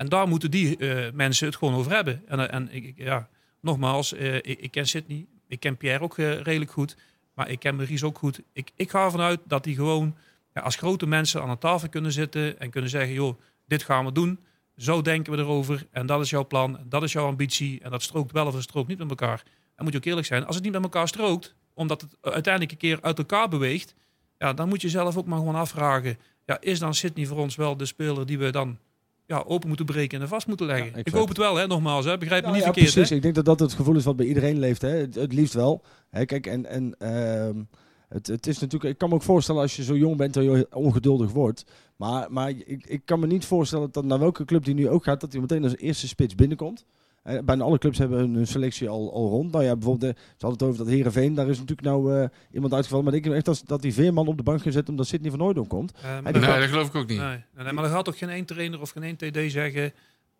en daar moeten die eh, mensen het gewoon over hebben. En, eh, en ik, ja, nogmaals, eh, ik, ken Sydney, ik ken Pierre ook redelijk goed, maar ik ken Maurice ook goed. Ik, ik ga ervan uit dat die gewoon ja, als grote mensen aan een tafel kunnen zitten en kunnen zeggen, joh, dit gaan we doen. Zo denken we erover en dat is jouw plan, dat is jouw ambitie en dat strookt wel of het strookt niet met elkaar. En moet je ook eerlijk zijn, als het niet met elkaar strookt, omdat het uiteindelijk een keer uit elkaar beweegt, ja, dan moet je zelf ook maar gewoon afvragen, ja, is dan Sydney voor ons wel de speler die we dan ja, open moeten breken en vast moeten leggen? Ja, ik hoop het wel, hè, nogmaals, hè, begrijp me Nou niet ja, verkeerd. precies. Hè? Ik denk dat dat het gevoel is wat bij iedereen leeft. Hè. Het, het liefst wel. Hè, kijk, en, en ehm, het, het is natuurlijk. Ik kan me ook voorstellen als je zo jong bent dat je ongeduldig wordt. Maar, maar ik, ik kan me niet voorstellen dat naar welke club die nu ook gaat, dat hij meteen als eerste spits binnenkomt. Eh, bijna alle clubs hebben hun, hun selectie al, al rond. Nou ja, bijvoorbeeld, eh, ze hadden het over dat Herenveen. Daar is natuurlijk nou eh, iemand uitgevallen. Maar ik denk echt dat, dat die Veerman op de bank gezet omdat Sidney van Hooydonk komt. Nee, dat geloof ik ook niet. Nee, nee, nee, maar er gaat toch geen één trainer of geen één TD zeggen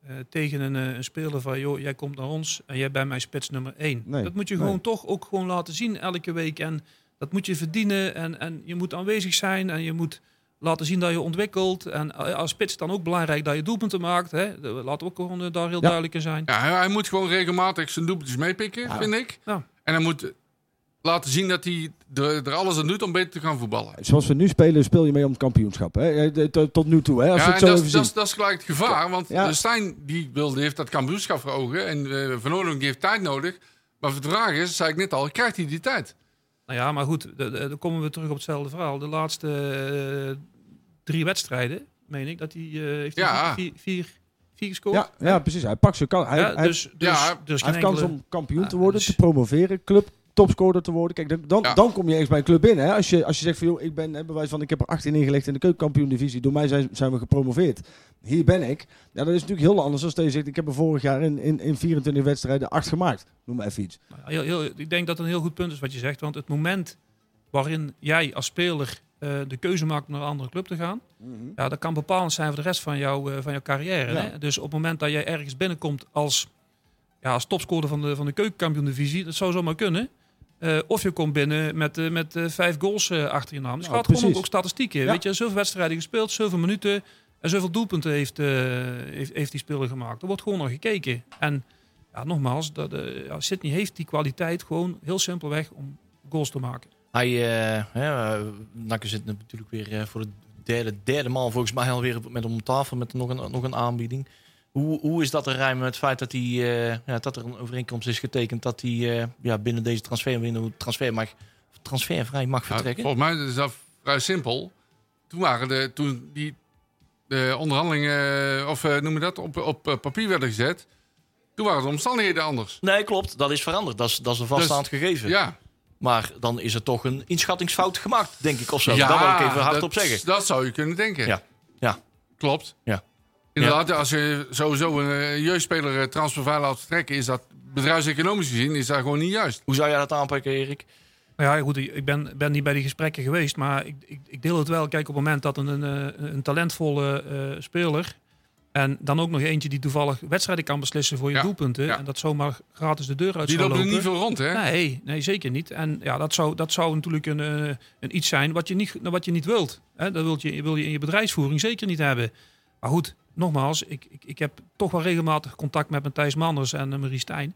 eh, tegen een, eh, een speler van... joh, jij komt naar ons en jij bent mijn spits nummer één. Nee, dat moet je nee. gewoon toch ook gewoon laten zien elke week. En dat moet je verdienen en, en je moet aanwezig zijn en je moet laten zien dat je ontwikkelt. En eh, als spits dan ook belangrijk dat je doelpunten maakt. Hè? Laten we ook gewoon eh, daar heel Ja. duidelijk in zijn. Ja, hij, moet gewoon regelmatig zijn doelpuntjes meepikken, Ja. vind ik. Ja. En hij moet laten zien dat hij er, er alles aan doet om beter te gaan voetballen. Zoals we nu spelen, speel je mee om het kampioenschap. Hè? Eh, Tot, nu toe, hè? Als Ja, het zo dat, even is- dat, is- dat is gelijk het gevaar. Want Ja. de Stijn die wilde, heeft dat kampioenschap voor ogen. En eh Van Oorlog heeft tijd nodig. Maar de vraag is, zei ik net al, krijgt hij die tijd? Nou ja, maar goed, dan komen we terug op hetzelfde verhaal. De laatste eh, drie wedstrijden, meen ik, dat hij eh, heeft hij Ja. vier, vier, vier gescoord. ja, ja, precies. Hij pakt zijn kans. Hij, Ja, dus, dus, ja, dus hij geen heeft kans om kampioen te Ja, worden, dus- te promoveren, club topscorer te worden. Kijk, dan, dan, Ja. dan kom je eens bij een club binnen. Hè? Als, je, als je zegt van, joh, ik ben, hè, bewijs van, ik heb er 18 ingelegd in de keukenkampioen-divisie. Door mij zijn, zijn we gepromoveerd. Hier ben ik. Ja, dat is natuurlijk heel anders als je zegt, ik heb er vorig jaar in, in, in 24 wedstrijden 8 gemaakt. Noem maar even iets. Nou ja, heel, heel, ik denk dat het een heel goed punt is wat je zegt. Want het moment waarin jij als speler eh, de keuze maakt om naar een andere club te gaan, ja, dat kan bepalend zijn voor de rest van, jou, eh, van jouw carrière. Ja. Hè? Dus op het moment dat jij ergens binnenkomt als, ja, als topscorer van de, van de keukenkampioen-divisie, dat zou zomaar kunnen. Eh, of je komt binnen met, eh, met eh, vijf goals achter je naam. Dus Nou, gaat gewoon ook, statistieken. Ja. Weet je, zoveel wedstrijden gespeeld, zoveel minuten en zoveel doelpunten heeft, heeft, heeft die speler gemaakt. Er wordt gewoon naar gekeken. En ja, nogmaals, dat, ja, Sydney heeft die kwaliteit gewoon heel simpelweg om goals te maken. Hij, hè, eh, Nakke zit natuurlijk weer voor de derde, derde maal volgens mij alweer met om tafel met nog een, nog een aanbieding. Hoe, hoe is dat te rijmen met het feit dat, hij, eh, ja, dat er een overeenkomst is getekend dat hij eh, ja, binnen deze transferwindow transfer mag, transfervrij mag Ja, vertrekken? volgens mij is dat vrij simpel. Toen waren de, toen die de onderhandelingen, of eh, noem je dat, op, op papier werden gezet. Toen waren de omstandigheden anders. Nee, klopt. Dat is veranderd. Dat is, dat is een vaststaand gegeven. Ja, Maar dan is er toch een inschattingsfout gemaakt, denk ik, of zo. dat wil ik even hard dat, op zeggen. Dat zou je kunnen denken. Ja. Ja. Klopt. Ja. Inderdaad, als je sowieso een eh, jeugdspeler eh, transfervrij laat vertrekken, is dat bedrijfseconomisch gezien is dat gewoon niet juist. Hoe zou jij dat aanpakken, Erik? Nou ja, goed, ik ben, ben niet bij die gesprekken geweest, maar ik, ik, ik deel het wel. Kijk, op het moment dat een, een, eh, een talentvolle eh, speler en dan ook nog eentje die toevallig wedstrijden kan beslissen voor je Ja, doelpunten ja. en dat zomaar gratis de deur uit Die zou lopen er lopen. niet veel rond, hè? Nee, nee, zeker niet. En ja, dat zou, dat zou natuurlijk een, een iets zijn wat je niet, wat je niet wilt. Hè? Dat wil je, wil je in je bedrijfsvoering zeker niet hebben. Maar goed, nogmaals, ik, ik, ik heb toch wel regelmatig contact met Matthijs Manders en eh, Marie Stijn.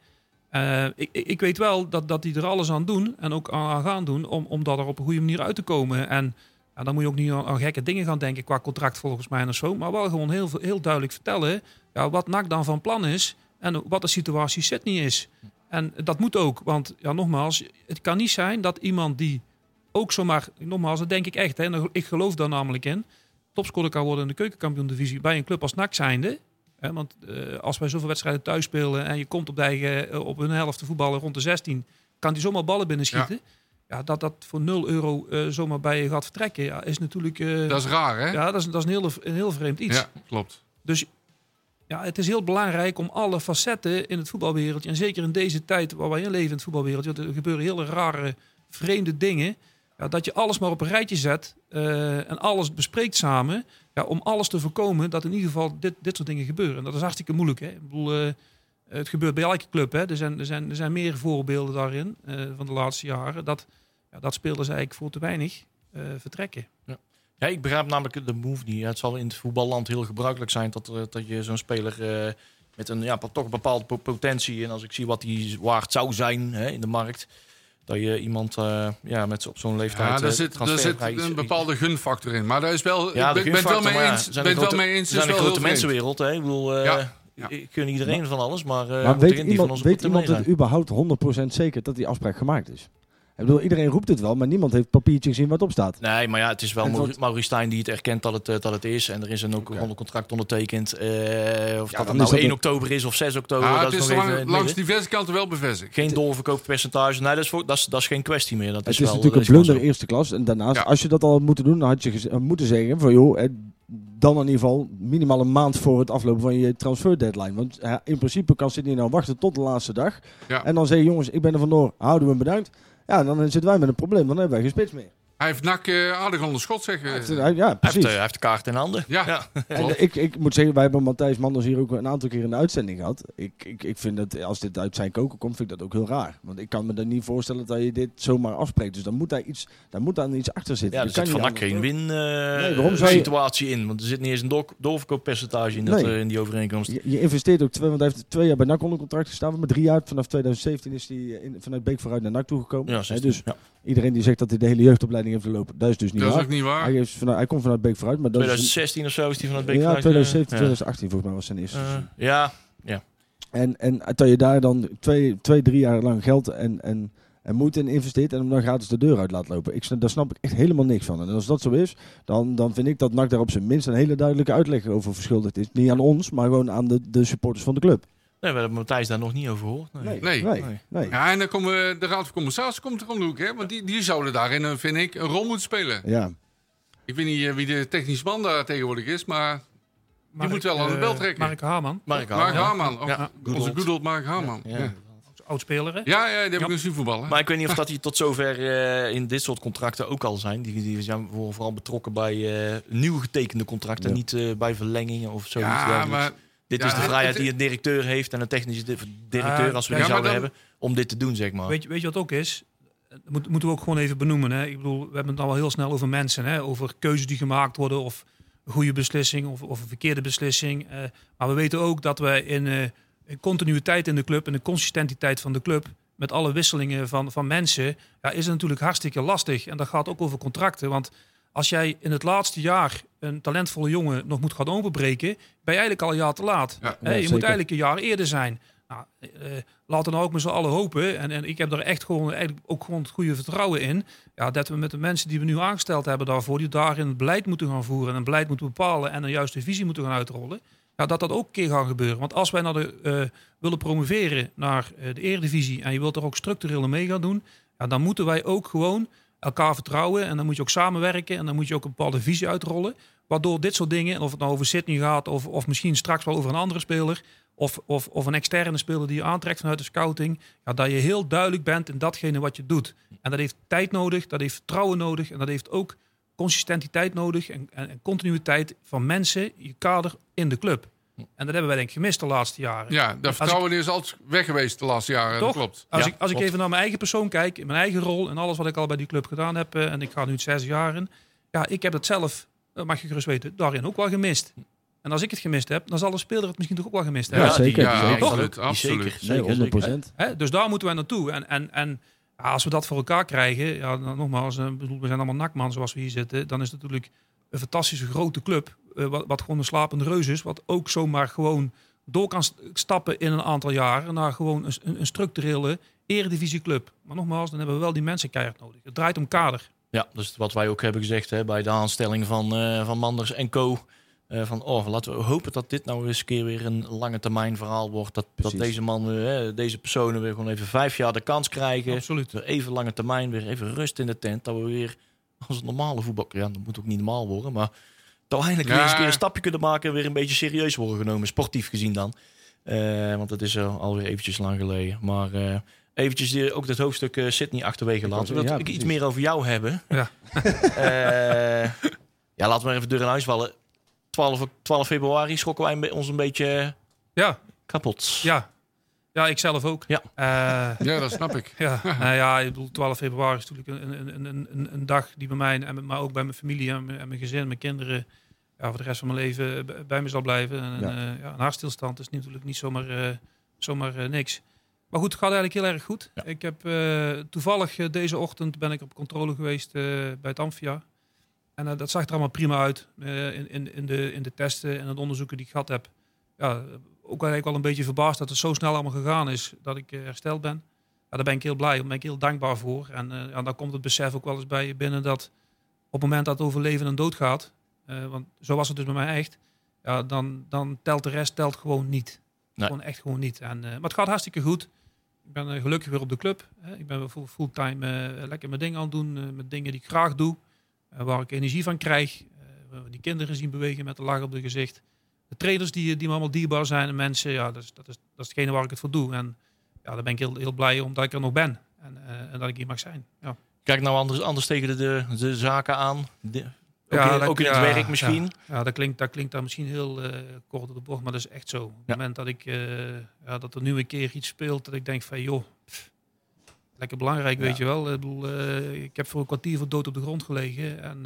Eh, ik, ik weet wel dat, dat die er alles aan doen en ook aan gaan doen om, om dat er op een goede manier uit te komen. En ja, dan moet je ook niet aan, gekke dingen gaan denken qua contract volgens mij of zo. Maar wel gewoon heel, heel duidelijk vertellen ja, wat NAC dan van plan is en wat de situatie Sydney is. En dat moet ook, want ja, nogmaals, het kan niet zijn dat iemand die ook zomaar, nogmaals, dat denk ik echt, hè, en ik geloof daar namelijk in, topscorer kan worden in de keukenkampioen-divisie bij een club als NAC zijnde. Hè, want eh, als wij zoveel wedstrijden thuis spelen en je komt op, eigen, eh, op hun helft te voetballen rond de 16, kan die zomaar ballen binnenschieten. Ja. dat dat voor 0 euro eh, zomaar bij je gaat vertrekken, ja, is natuurlijk... Dat is raar, hè? ja, dat is, dat is een, heel, een heel vreemd iets. Ja, klopt. Dus ja, het is heel belangrijk om alle facetten in het voetbalwereldje, en zeker in deze tijd waar wij in leven in het voetbalwereldje, want er gebeuren hele rare, vreemde dingen, ja, dat je alles maar op een rijtje zet eh, en alles bespreekt samen, ja, om alles te voorkomen dat in ieder geval dit, dit soort dingen gebeuren. En dat is hartstikke moeilijk. Hè? Eh, het gebeurt bij elke club. Hè? Er, zijn, er, zijn, er zijn meer voorbeelden daarin eh, van de laatste jaren, dat, ja, dat spelers eigenlijk voor te weinig vertrekken. Ja, ik begrijp namelijk de move niet. Ja, Het zal in het voetballand heel gebruikelijk zijn dat, dat je zo'n speler met een ja, toch een bepaalde po- potentie. En als ik zie wat die waard zou zijn hè, in de markt. Dat je iemand eh, ja, met zo- op zo'n leeftijd. Ja, eh, daar zit, daar zit een bepaalde gunfactor in. Maar daar is wel, Ja, ik de ben, het wel mee ja, eens. we zijn ben wel grote- mee eens. Zijn is een wel grote mensenwereld. Hè? Ik bedoel, eh, Ja, ja. gun iedereen van alles. Maar, eh er weet die van iemand, ons weet de iemand het überhaupt 100% zeker dat die afspraak gemaakt is? Ik bedoel, iedereen roept het wel, maar niemand heeft papiertje gezien wat op staat. Nee, maar ja, het is wel Maurice Stijn die het erkent dat het, eh, dat het is. En er is een ook een contract ondertekend. Eh, of dan dat het is nou dat 1 een- oktober is of 6 oktober. Ja, dat het is is nog lang- even in het langs diverse kanten wel bevestigd. Geen doorverkooppercentage. Nee, dat is, voor, dat, is, dat is geen kwestie meer. Dat Het is, is wel, natuurlijk een blunder eerste klas. En daarnaast, Ja. als je dat al had moeten doen, dan had je moeten zeggen van joh, eh, dan in ieder geval minimaal een maand voor het aflopen van je transfer deadline. Want ja, in principe kan Sydney nou wachten tot de laatste dag. Ja. En dan zeggen jongens, ik ben er vandoor, houden we hem bedankt. Ja, dan zitten wij met een probleem, dan hebben wij geen spits meer. Hij heeft NAC eh, aardig onder schot, zeggen. Ja, Hij heeft, precies. eh, hij heeft de kaart in handen. Ja. En ik, ik moet zeggen, wij hebben Matthijs Manders hier ook een aantal keer in de uitzending gehad. Ik, ik, ik vind dat als dit uit zijn koken komt, vind ik dat ook heel raar. Want ik kan me dan niet voorstellen dat je dit zomaar afspreekt. Dus dan moet daar iets, dan moet daar iets achter zitten. Ja, Je er kan zit van NAC geen anders. win eh, Nee, waarom zou je- situatie in. Want er zit niet eens een door- doorverkooppercentage in, dat, Nee. eh, in die overeenkomst. Je, je investeert ook twee, want hij heeft twee jaar bij NAC onder contract gestaan. Maar drie jaar vanaf 2017 is hij in, vanuit Beek vooruit naar NAC toegekomen. Ja, Hè, 16. dus ja. Iedereen die zegt dat hij de hele jeugdopleiding heeft gelopen, dat is dus niet Dat is waar. ook niet waar. Hij, heeft vanuit, hij komt vanuit Beek vooruit, maar dat is 2016 of zo is die van het Beek ja, vanuit, 2017, eh, 2018 volgens mij was zijn eerste. ja. Eh, ja, En, en dat je daar dan twee, twee drie jaar lang geld en, en, en moeite in investeert en hem dan gratis de deur uit laat lopen. Ik, snap- daar snap ik echt helemaal niks van. En als dat zo is, dan, dan vind ik dat NAC daar op zijn minst een hele duidelijke uitleg over verschuldigd is. Niet aan ons, maar gewoon aan de, de supporters van de club. Nee, we hebben Matthijs daar nog niet over gehoord. Nee. Nee. nee, Nee. nee. Ja, en dan komen de Raad van Commissarissen komt er om de hoek, hè? Want die, die zouden daarin, eh, vind ik, een rol moeten spelen. Ja. Ik weet niet eh, wie de technisch man daar tegenwoordig is, maar Mark, moet wel aan de eh, bel trekken. Mark Haman, Mark Mark Hamer. Haman. of Ja, onze good old Mark Haman. Ja. Ja, oud-speler hè? ja, ja, die heb Ja. ik eens zien voetballen. Maar ik weet niet of dat die tot zover eh, in dit soort contracten ook al zijn. Die, die zijn voor- vooral betrokken bij eh, nieuw getekende contracten, Ja. niet bij verlengingen of zoiets. ja, maar dit ja, is de vrijheid het- die een directeur heeft en een technische di- directeur, als we die zouden dan- hebben, om dit te doen, zeg maar. Weet je, weet je wat ook is? Dat moet- moeten we ook gewoon even benoemen. Hè? Ik bedoel, we hebben het wel heel snel over mensen. Hè? Over keuzes die gemaakt worden of een goede beslissing of, of een verkeerde beslissing. Eh, maar we weten ook dat we in, eh, in continuïteit in de club en de consistentiteit van de club... met alle wisselingen van, van mensen, ja, is het natuurlijk hartstikke lastig. En dat gaat ook over contracten. Want als jij in het laatste jaar een talentvolle jongen nog moet gaan openbreken... ben je eigenlijk al een jaar te laat. Ja. Je moet eigenlijk een jaar eerder zijn. Nou, eh, laten we nou ook met z'n allen hopen. En, en ik heb er echt gewoon, eigenlijk ook gewoon het goede vertrouwen in. Ja, dat we met de mensen die we nu aangesteld hebben daarvoor, die daarin het beleid moeten gaan voeren en een beleid moeten bepalen en een juiste visie moeten gaan uitrollen. Ja, dat dat ook een keer gaat gebeuren. Want als wij naar de, eh, willen promoveren naar eh, de Eredivisie en je wilt er ook structureel mee gaan doen, ja, dan moeten wij ook gewoon elkaar vertrouwen en dan moet je ook samenwerken en dan moet je ook een bepaalde visie uitrollen. Waardoor dit soort dingen, en of het nou over Sydney gaat of, of misschien straks wel over een andere speler, of, of, of een externe speler die je aantrekt vanuit de scouting, ja, dat je heel duidelijk bent in datgene wat je doet. En dat heeft tijd nodig, dat heeft vertrouwen nodig en dat heeft ook consistentiteit nodig en, en continuïteit van mensen, je kader in de club. En dat hebben wij denk ik gemist de laatste jaren. ja, dat vertrouwen is altijd weg geweest de laatste jaren. Toch? Dat klopt. Als, Ja, ik, als ik even naar mijn eigen persoon kijk, in mijn eigen rol en alles wat ik al bij die club gedaan heb, eh, en ik ga nu het zes jaar in, ja, ik heb het zelf, dat mag je gerust weten, daarin ook wel gemist. En als ik het gemist heb, dan zal de speler het misschien toch ook wel gemist Ja, hebben. zeker. Ja, die- absoluut. Zeker, Nee, zeker, 100 zeker. Hè? Dus daar moeten wij naartoe. En, en, en ja, als we dat voor elkaar krijgen, ja, dan nogmaals, eh, bedoel, we zijn allemaal nakman zoals we hier zitten, dan is het natuurlijk een fantastische grote club, eh, wat, wat gewoon een slapende reus is, wat ook zomaar gewoon door kan st- stappen in een aantal jaren naar gewoon een, een, structurele eredivisieclub. Maar nogmaals, dan hebben we wel die mensen keihard nodig. Het draait om kader. Ja, dus wat wij ook hebben gezegd hè, bij de aanstelling van, eh, van Manders en Co. Eh, van, oh, laten we hopen dat dit nou eens een keer weer een lange termijn verhaal wordt. Dat, dat deze man, deze personen weer gewoon even vijf jaar de kans krijgen. Absoluut. Weer even lange termijn, weer even rust in de tent. Dat we weer als een normale voetbal... Ja, dat moet ook niet normaal worden, maar... Dat we eindelijk Ja. weer eens een keer een stapje kunnen maken en weer een beetje serieus worden genomen. Sportief gezien dan. Eh, want dat is uh, alweer eventjes lang geleden. Maar eh eventjes die, ook dat hoofdstuk eh, Sydney achterwege laten. Zodat ja, ik iets meer over jou hebben. Ja. <laughs> Eh, ja, laten we maar even deur in huis vallen. 12, 12 februari schrokken wij ons een beetje Ja, kapot. ja. Ja, ik zelf ook. Ja. Eh, <laughs> Ja, dat snap ik. Ja, <laughs> nou ja, ik bedoel, 12 februari is natuurlijk een, een, een, een, een dag die bij mij, en, maar ook bij mijn familie en mijn, en mijn gezin, mijn kinderen, ja, voor de rest van mijn leven bij- me zal blijven. En, Ja. ja. ja, een hartstilstand is natuurlijk niet zomaar, eh, zomaar eh, niks. Maar goed, het gaat eigenlijk heel erg goed. Ja. Ik heb eh, toevallig eh, deze ochtend ben ik op controle geweest eh, bij het Amphia. En eh, dat zag er allemaal prima uit eh, in, in, in, de, in de testen en het onderzoeken die ik gehad heb. Ja, ook eigenlijk wel een beetje verbaasd dat het zo snel allemaal gegaan is dat ik eh, hersteld ben. Ja, daar ben ik heel blij om, ben ik heel dankbaar voor. En eh, ja, dan komt het besef ook wel eens bij je binnen dat op het moment dat het over leven en dood gaat, eh, want zo was het dus bij mij echt, ja, dan, dan telt de rest telt gewoon niet. Nee. Gewoon echt gewoon niet. En, maar het gaat hartstikke goed. Ik ben gelukkig weer op de club. Hè. Ik ben weer full- fulltime lekker mijn dingen aan het doen, met dingen die ik graag doe, waar ik energie van krijg. Die kinderen zien bewegen met een lach op de gezicht. De trainers die, die me allemaal dierbaar zijn en mensen, ja, dat is, dat is, dat is hetgene waar ik het voor doe. En ja, daar ben ik heel, heel blij omdat ik er nog ben en, eh, en dat ik hier mag zijn. Ja. Kijk nou anders, anders tegen de, de, de zaken aan. De- ook Ja, in, dat- ook in ja, het werk misschien. Ja, dat, klinkt, dat klinkt dan misschien heel eh, kort op de bocht, maar dat is echt zo. Op het moment dat, ik, eh, ja, dat er nu een keer iets speelt, dat ik denk van joh, pff, lekker belangrijk, weet je wel. Ik, bedoel, ik heb voor een kwartier voor dood op de grond gelegen. En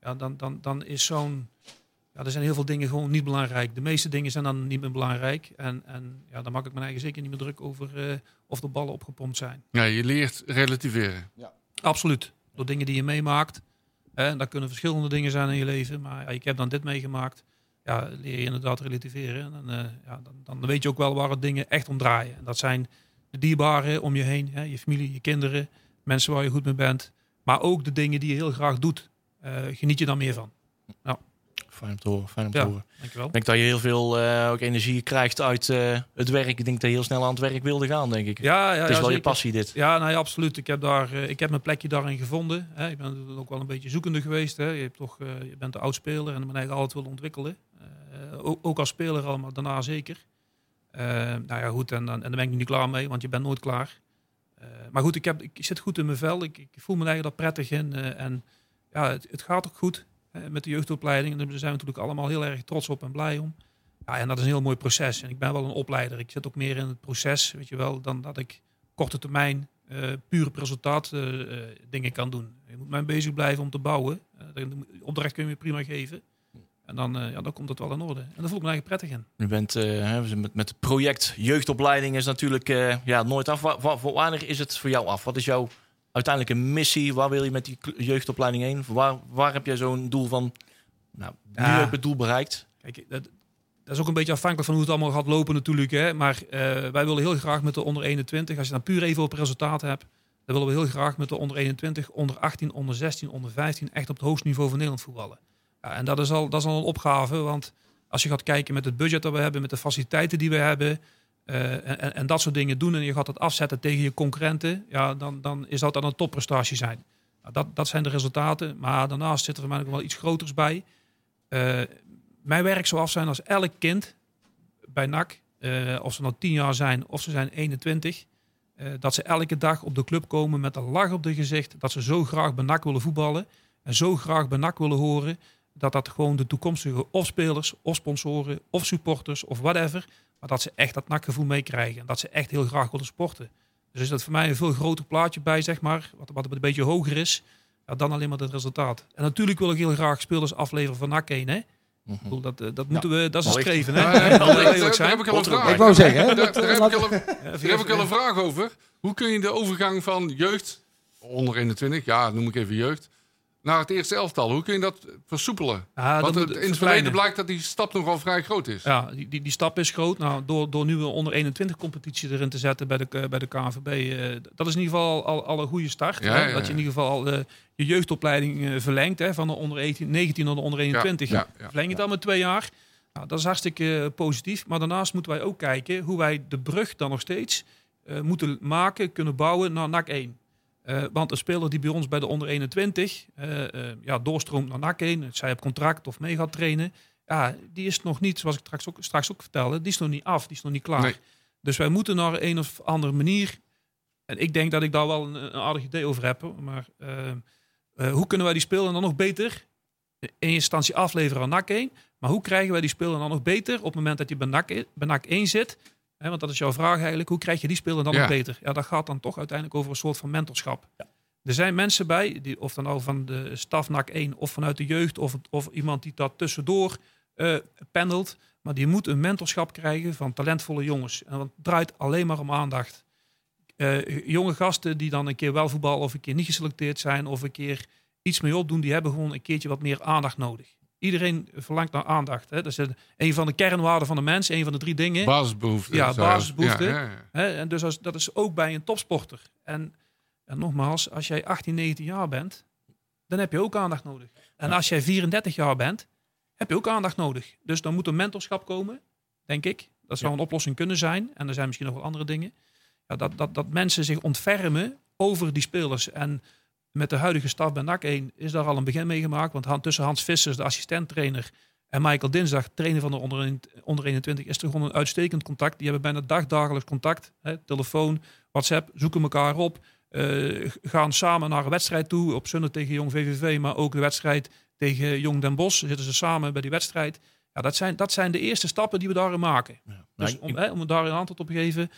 ja, dan, dan, dan is zo'n... Ja, er zijn heel veel dingen gewoon niet belangrijk. De meeste dingen zijn dan niet meer belangrijk. En, en ja, dan maak ik mijn eigen zeker niet meer druk over eh, of de ballen opgepompt zijn. Ja, je leert relativeren. Absoluut. Door dingen die je meemaakt. Hè, en dat kunnen verschillende dingen zijn in je leven. Maar ja, ik heb dan dit meegemaakt. Ja, leer je inderdaad relativeren. En dan, eh, ja, dan, dan weet je ook wel waar het dingen echt om draaien. En dat zijn de dierbaren om je heen. Hè, je familie, je kinderen. Mensen waar je goed mee bent. Maar ook de dingen die je heel graag doet. Eh, geniet je dan meer van. Fijn om te horen. Fijn om te Ja. horen. Dankjewel. Ik denk dat je heel veel eh, ook energie krijgt uit eh, het werk. Ik denk dat je heel snel aan het werk wilde gaan, denk ik. Ja, ja, het is ja, wel je passie dit. Ja, nou ja, absoluut. Ik heb, daar, eh, ik heb mijn plekje daarin gevonden. Hè. Ik ben ook wel een beetje zoekende geweest. Hè. Je, hebt toch, eh, je bent een oud speler en ik ben eigenlijk altijd willen ontwikkelen. Eh, ook, ook als speler al, maar daarna zeker. Nou ja, goed, en, dan- en daar ben ik nu niet klaar mee, want je bent nooit klaar. Eh, maar goed, ik, heb, ik zit goed in mijn vel. Ik, ik voel me eigenlijk daar prettig in. eh, en ja, het, het gaat ook goed met de jeugdopleiding. En daar zijn we natuurlijk allemaal heel erg trots op en blij om. Ja, en dat is een heel mooi proces. En ik ben wel een opleider. Ik zit ook meer in het proces, weet je wel, dan dat ik korte termijn eh puur op resultaat eh, eh, dingen kan doen. Je moet mij bezig blijven om te bouwen. Eh, de opdracht kun je prima geven. En dan, eh, ja, dan komt het wel in orde. En daar voel ik me eigenlijk prettig in. U bent eh, met, met het project jeugdopleiding is natuurlijk eh, ja, nooit af. Wa- wanneer is het voor jou af? Wat is jouw uiteindelijke missie? Waar wil je met die jeugdopleiding heen? Waar, waar heb jij zo'n doel van? Nou, nu Ja. heb ik het doel bereikt. Kijk, dat, dat is ook een beetje afhankelijk van hoe het allemaal gaat lopen natuurlijk. Hè. Maar eh, wij willen heel graag met de onder 21, als je dan puur even op resultaat hebt, dan willen we heel graag met de onder 21, onder 18, onder 16, onder 15 echt op het hoogste niveau van Nederland voetballen. Ja, en dat is, al, dat is al een opgave, want als je gaat kijken met het budget dat we hebben, met de faciliteiten die we hebben, eh, en, en- dat soort dingen doen en je gaat het afzetten tegen je concurrenten, ja, dan, dan is dat dan een topprestatie zijn. Nou, dat, dat zijn de resultaten, maar daarnaast zit er voor mij nog wel iets groters bij. Eh, mijn werk zou af zijn als elk kind bij NAC, eh, of ze nou 10 jaar zijn of ze zijn 21, eh, dat ze elke dag op de club komen met een lach op de gezicht, dat ze zo graag bij NAC willen voetballen en zo graag bij NAC willen horen, dat dat gewoon de toekomstige of spelers, of sponsoren, of supporters, of whatever, maar dat ze echt dat NAC-gevoel meekrijgen en dat ze echt heel graag willen sporten. Dus is dat voor mij een veel groter plaatje bij, zeg maar, wat, wat een beetje hoger is, ja, dan alleen maar het resultaat. En natuurlijk wil ik heel graag spelers afleveren van NAC 1, hè. Ik bedoel, dat, eh, dat moeten we, dat is hè. Ja, daar- daar zijn. heb ik al een vraag. Ik wou zeggen, hè, Daar, heb ik al een, <laughs> daar heb ik al een vraag over. Hoe kun je de overgang van jeugd, onder 21, ja, noem ik even jeugd, naar het eerste elftal, hoe kun je dat versoepelen? Ja, Want dat het, moet in het verleden blijkt dat die stap nogal vrij groot is. Ja, die, die, die stap is groot. Nou, door, door nu een onder 21 competitie erin te zetten bij de, eh, bij de KNVB. eh, dat is in ieder geval al, al een goede start. Ja, hè? ja, Dat je in ieder geval al eh, je jeugdopleiding verlengt. Hè? Van de onder 18, 19 naar de onder 21. ja, ja. Verleng je dan met twee jaar. Nou, dat is hartstikke positief. Maar daarnaast moeten wij ook kijken hoe wij de brug dan nog steeds moeten maken, kunnen bouwen naar NAC 1. Eh, want een speler die bij ons bij de onder 21 eh, eh, ja, doorstroomt naar NAC 1, zij op contract of mee gaat trainen, ja, die is nog niet, zoals ik straks ook, straks ook vertelde, die is nog niet af, die is nog niet klaar. Nee. Dus wij moeten naar een of andere manier, en ik denk dat ik daar wel een, een aardig idee over heb, maar eh, eh, hoe kunnen wij die speler dan nog beter in instantie afleveren aan NAC 1, maar hoe krijgen wij die speler dan nog beter op het moment dat hij bij NAC, bij NAC 1 zit? Hè, want dat is jouw vraag eigenlijk. Hoe krijg je die speler dan Ja. nog beter? Ja, dat gaat dan toch uiteindelijk over een soort van mentorschap. Er zijn mensen bij, die, of dan nou van de staf NAC 1 of vanuit de jeugd of, of iemand die dat tussendoor eh pendelt. Maar die moet een mentorschap krijgen van talentvolle jongens. En dat draait alleen maar om aandacht. Eh, jonge gasten die dan een keer wel voetballen of een keer niet geselecteerd zijn of een keer iets mee opdoen, die hebben gewoon een keertje wat meer aandacht nodig. Iedereen verlangt naar aandacht. Hè? Dat is een- een van de kernwaarden van de mens, een van de drie dingen. Basisbehoeften. Ja, basisbehoeften. Ja, ja, ja. Hè, en dus als, dat is ook bij een topsporter. En, en nogmaals, als jij 18, 19 jaar bent, dan heb je ook aandacht nodig. En als jij 34 jaar bent, heb je ook aandacht nodig. Dus dan moet een mentorschap komen, denk ik. Dat zou een oplossing kunnen zijn. En er zijn misschien nog wel andere dingen. Ja, dat, dat, dat mensen zich ontfermen over die spelers. En met de huidige staf bij NAC 1 is daar al een begin mee gemaakt. Want tussen Hans Vissers, de assistent-trainer, en Michael Dinsdag, trainer van de onder, onder 21, is er gewoon een uitstekend contact. Die hebben bijna dagdagelijks contact. Hè, telefoon, WhatsApp, zoeken elkaar op. eh, gaan samen naar een wedstrijd toe. Op zondag tegen Jong VVV, maar ook de wedstrijd tegen Jong Den Bosch. Zitten ze samen bij die wedstrijd. Ja, dat zijn, dat zijn de eerste stappen die we daarin maken. Ja. Dus om, hè, om daar een antwoord op te geven,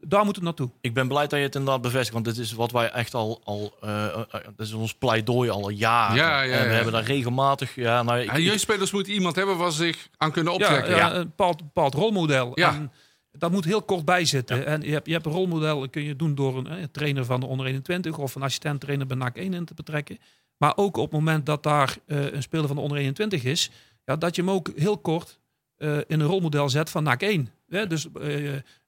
daar moet het naartoe. ik ben blij dat je het inderdaad bevestigt, want dit is wat wij echt al, al dat is ons pleidooi al jaren. Ja, ja, en we hebben daar regelmatig, ja, nou, ik, En ik- jeugdspelers moeten iemand hebben waar ze zich aan kunnen Ja, optrekken. ja, een bepaald, bepaald rolmodel. Ja. En dat moet heel kort bij zitten. En je hebt, je hebt een rolmodel, dat kun je doen door een, trainer van de onder 21 of een assistent trainer bij NAC 1 in te betrekken. Maar ook op het moment dat daar eh, een speler van de onder 21 is, ja, dat je hem ook heel kort eh, in een rolmodel zet van NAC 1. Hè? Dus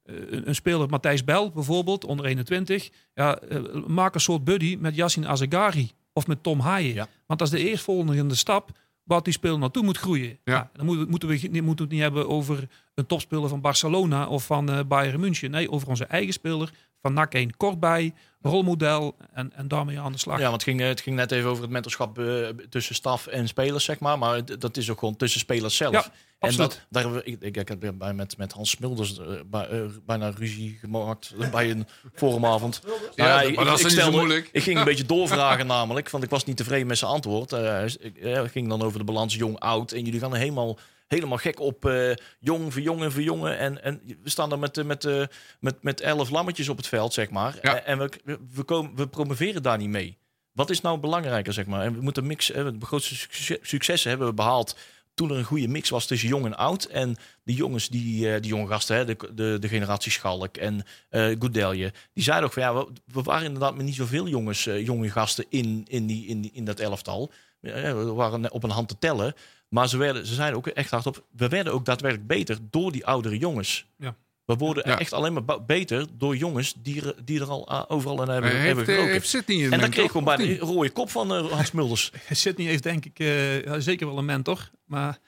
een een speler, Matthijs Bel bijvoorbeeld, onder 21. Ja, eh, maak een soort buddy met Yassin Azagari of met Tom Haaien. Ja. Want dat is de eerstvolgende stap wat die speler naartoe moet groeien. Ja. Ja, dan moeten, moeten, we, niet- moeten we het niet hebben over een topspeler van Barcelona of van eh Bayern München. Nee, over onze eigen speler van NAC 1 kort bij, rolmodel en, en daarmee aan de slag. Ja, want het ging, het ging net even over het mentorschap eh, tussen staf en spelers, zeg maar. Maar het- dat is ook gewoon tussen spelers zelf. Ja, en absoluut. dat, daar hebben we, ik, ik, ik heb bij, met, met Hans Smulders eh, bij, eh, bijna ruzie gemaakt <laughs> bij een forumavond. Nou Ja, ik, maar dat is niet moeilijk. Ik ging een <laughs> beetje doorvragen namelijk, want ik was niet tevreden met zijn antwoord. Eh, ik, het ging dan over de balans jong-oud. En jullie gaan er helemaal, helemaal gek op eh, jong, verjongen, verjongen. En, en we staan dan met, eh, met, eh, met, met elf lammetjes op het veld, zeg maar. Ja. En we, we, komen, we promoveren daar niet mee. Wat is nou belangrijker, zeg maar? En we moeten mix, de grootste succes- successen hebben we behaald toen er een goede mix was tussen jong en oud. En die jongens, die, die jonge gasten, hè, de, de, de generatie Schalk en eh Goedelje, die zeiden ook van ja, we, we waren inderdaad met niet zoveel jongens, jonge gasten in, in, die, in, die, in dat elftal. Ja, we waren op een hand te tellen. Maar ze, werden, ze zeiden ook echt hardop, we werden ook daadwerkelijk beter door die oudere jongens. Ja. We worden Ja. echt alleen maar beter door jongens die er, die er al ah, overal in hebben, Eh, hebben eh, geroken. heeft Sydney een en dan kreeg ik gewoon of bijna niet? een rode kop van eh, Hans Mulders. <laughs> Sydney heeft denk ik eh, ja, zeker wel een mentor. Maar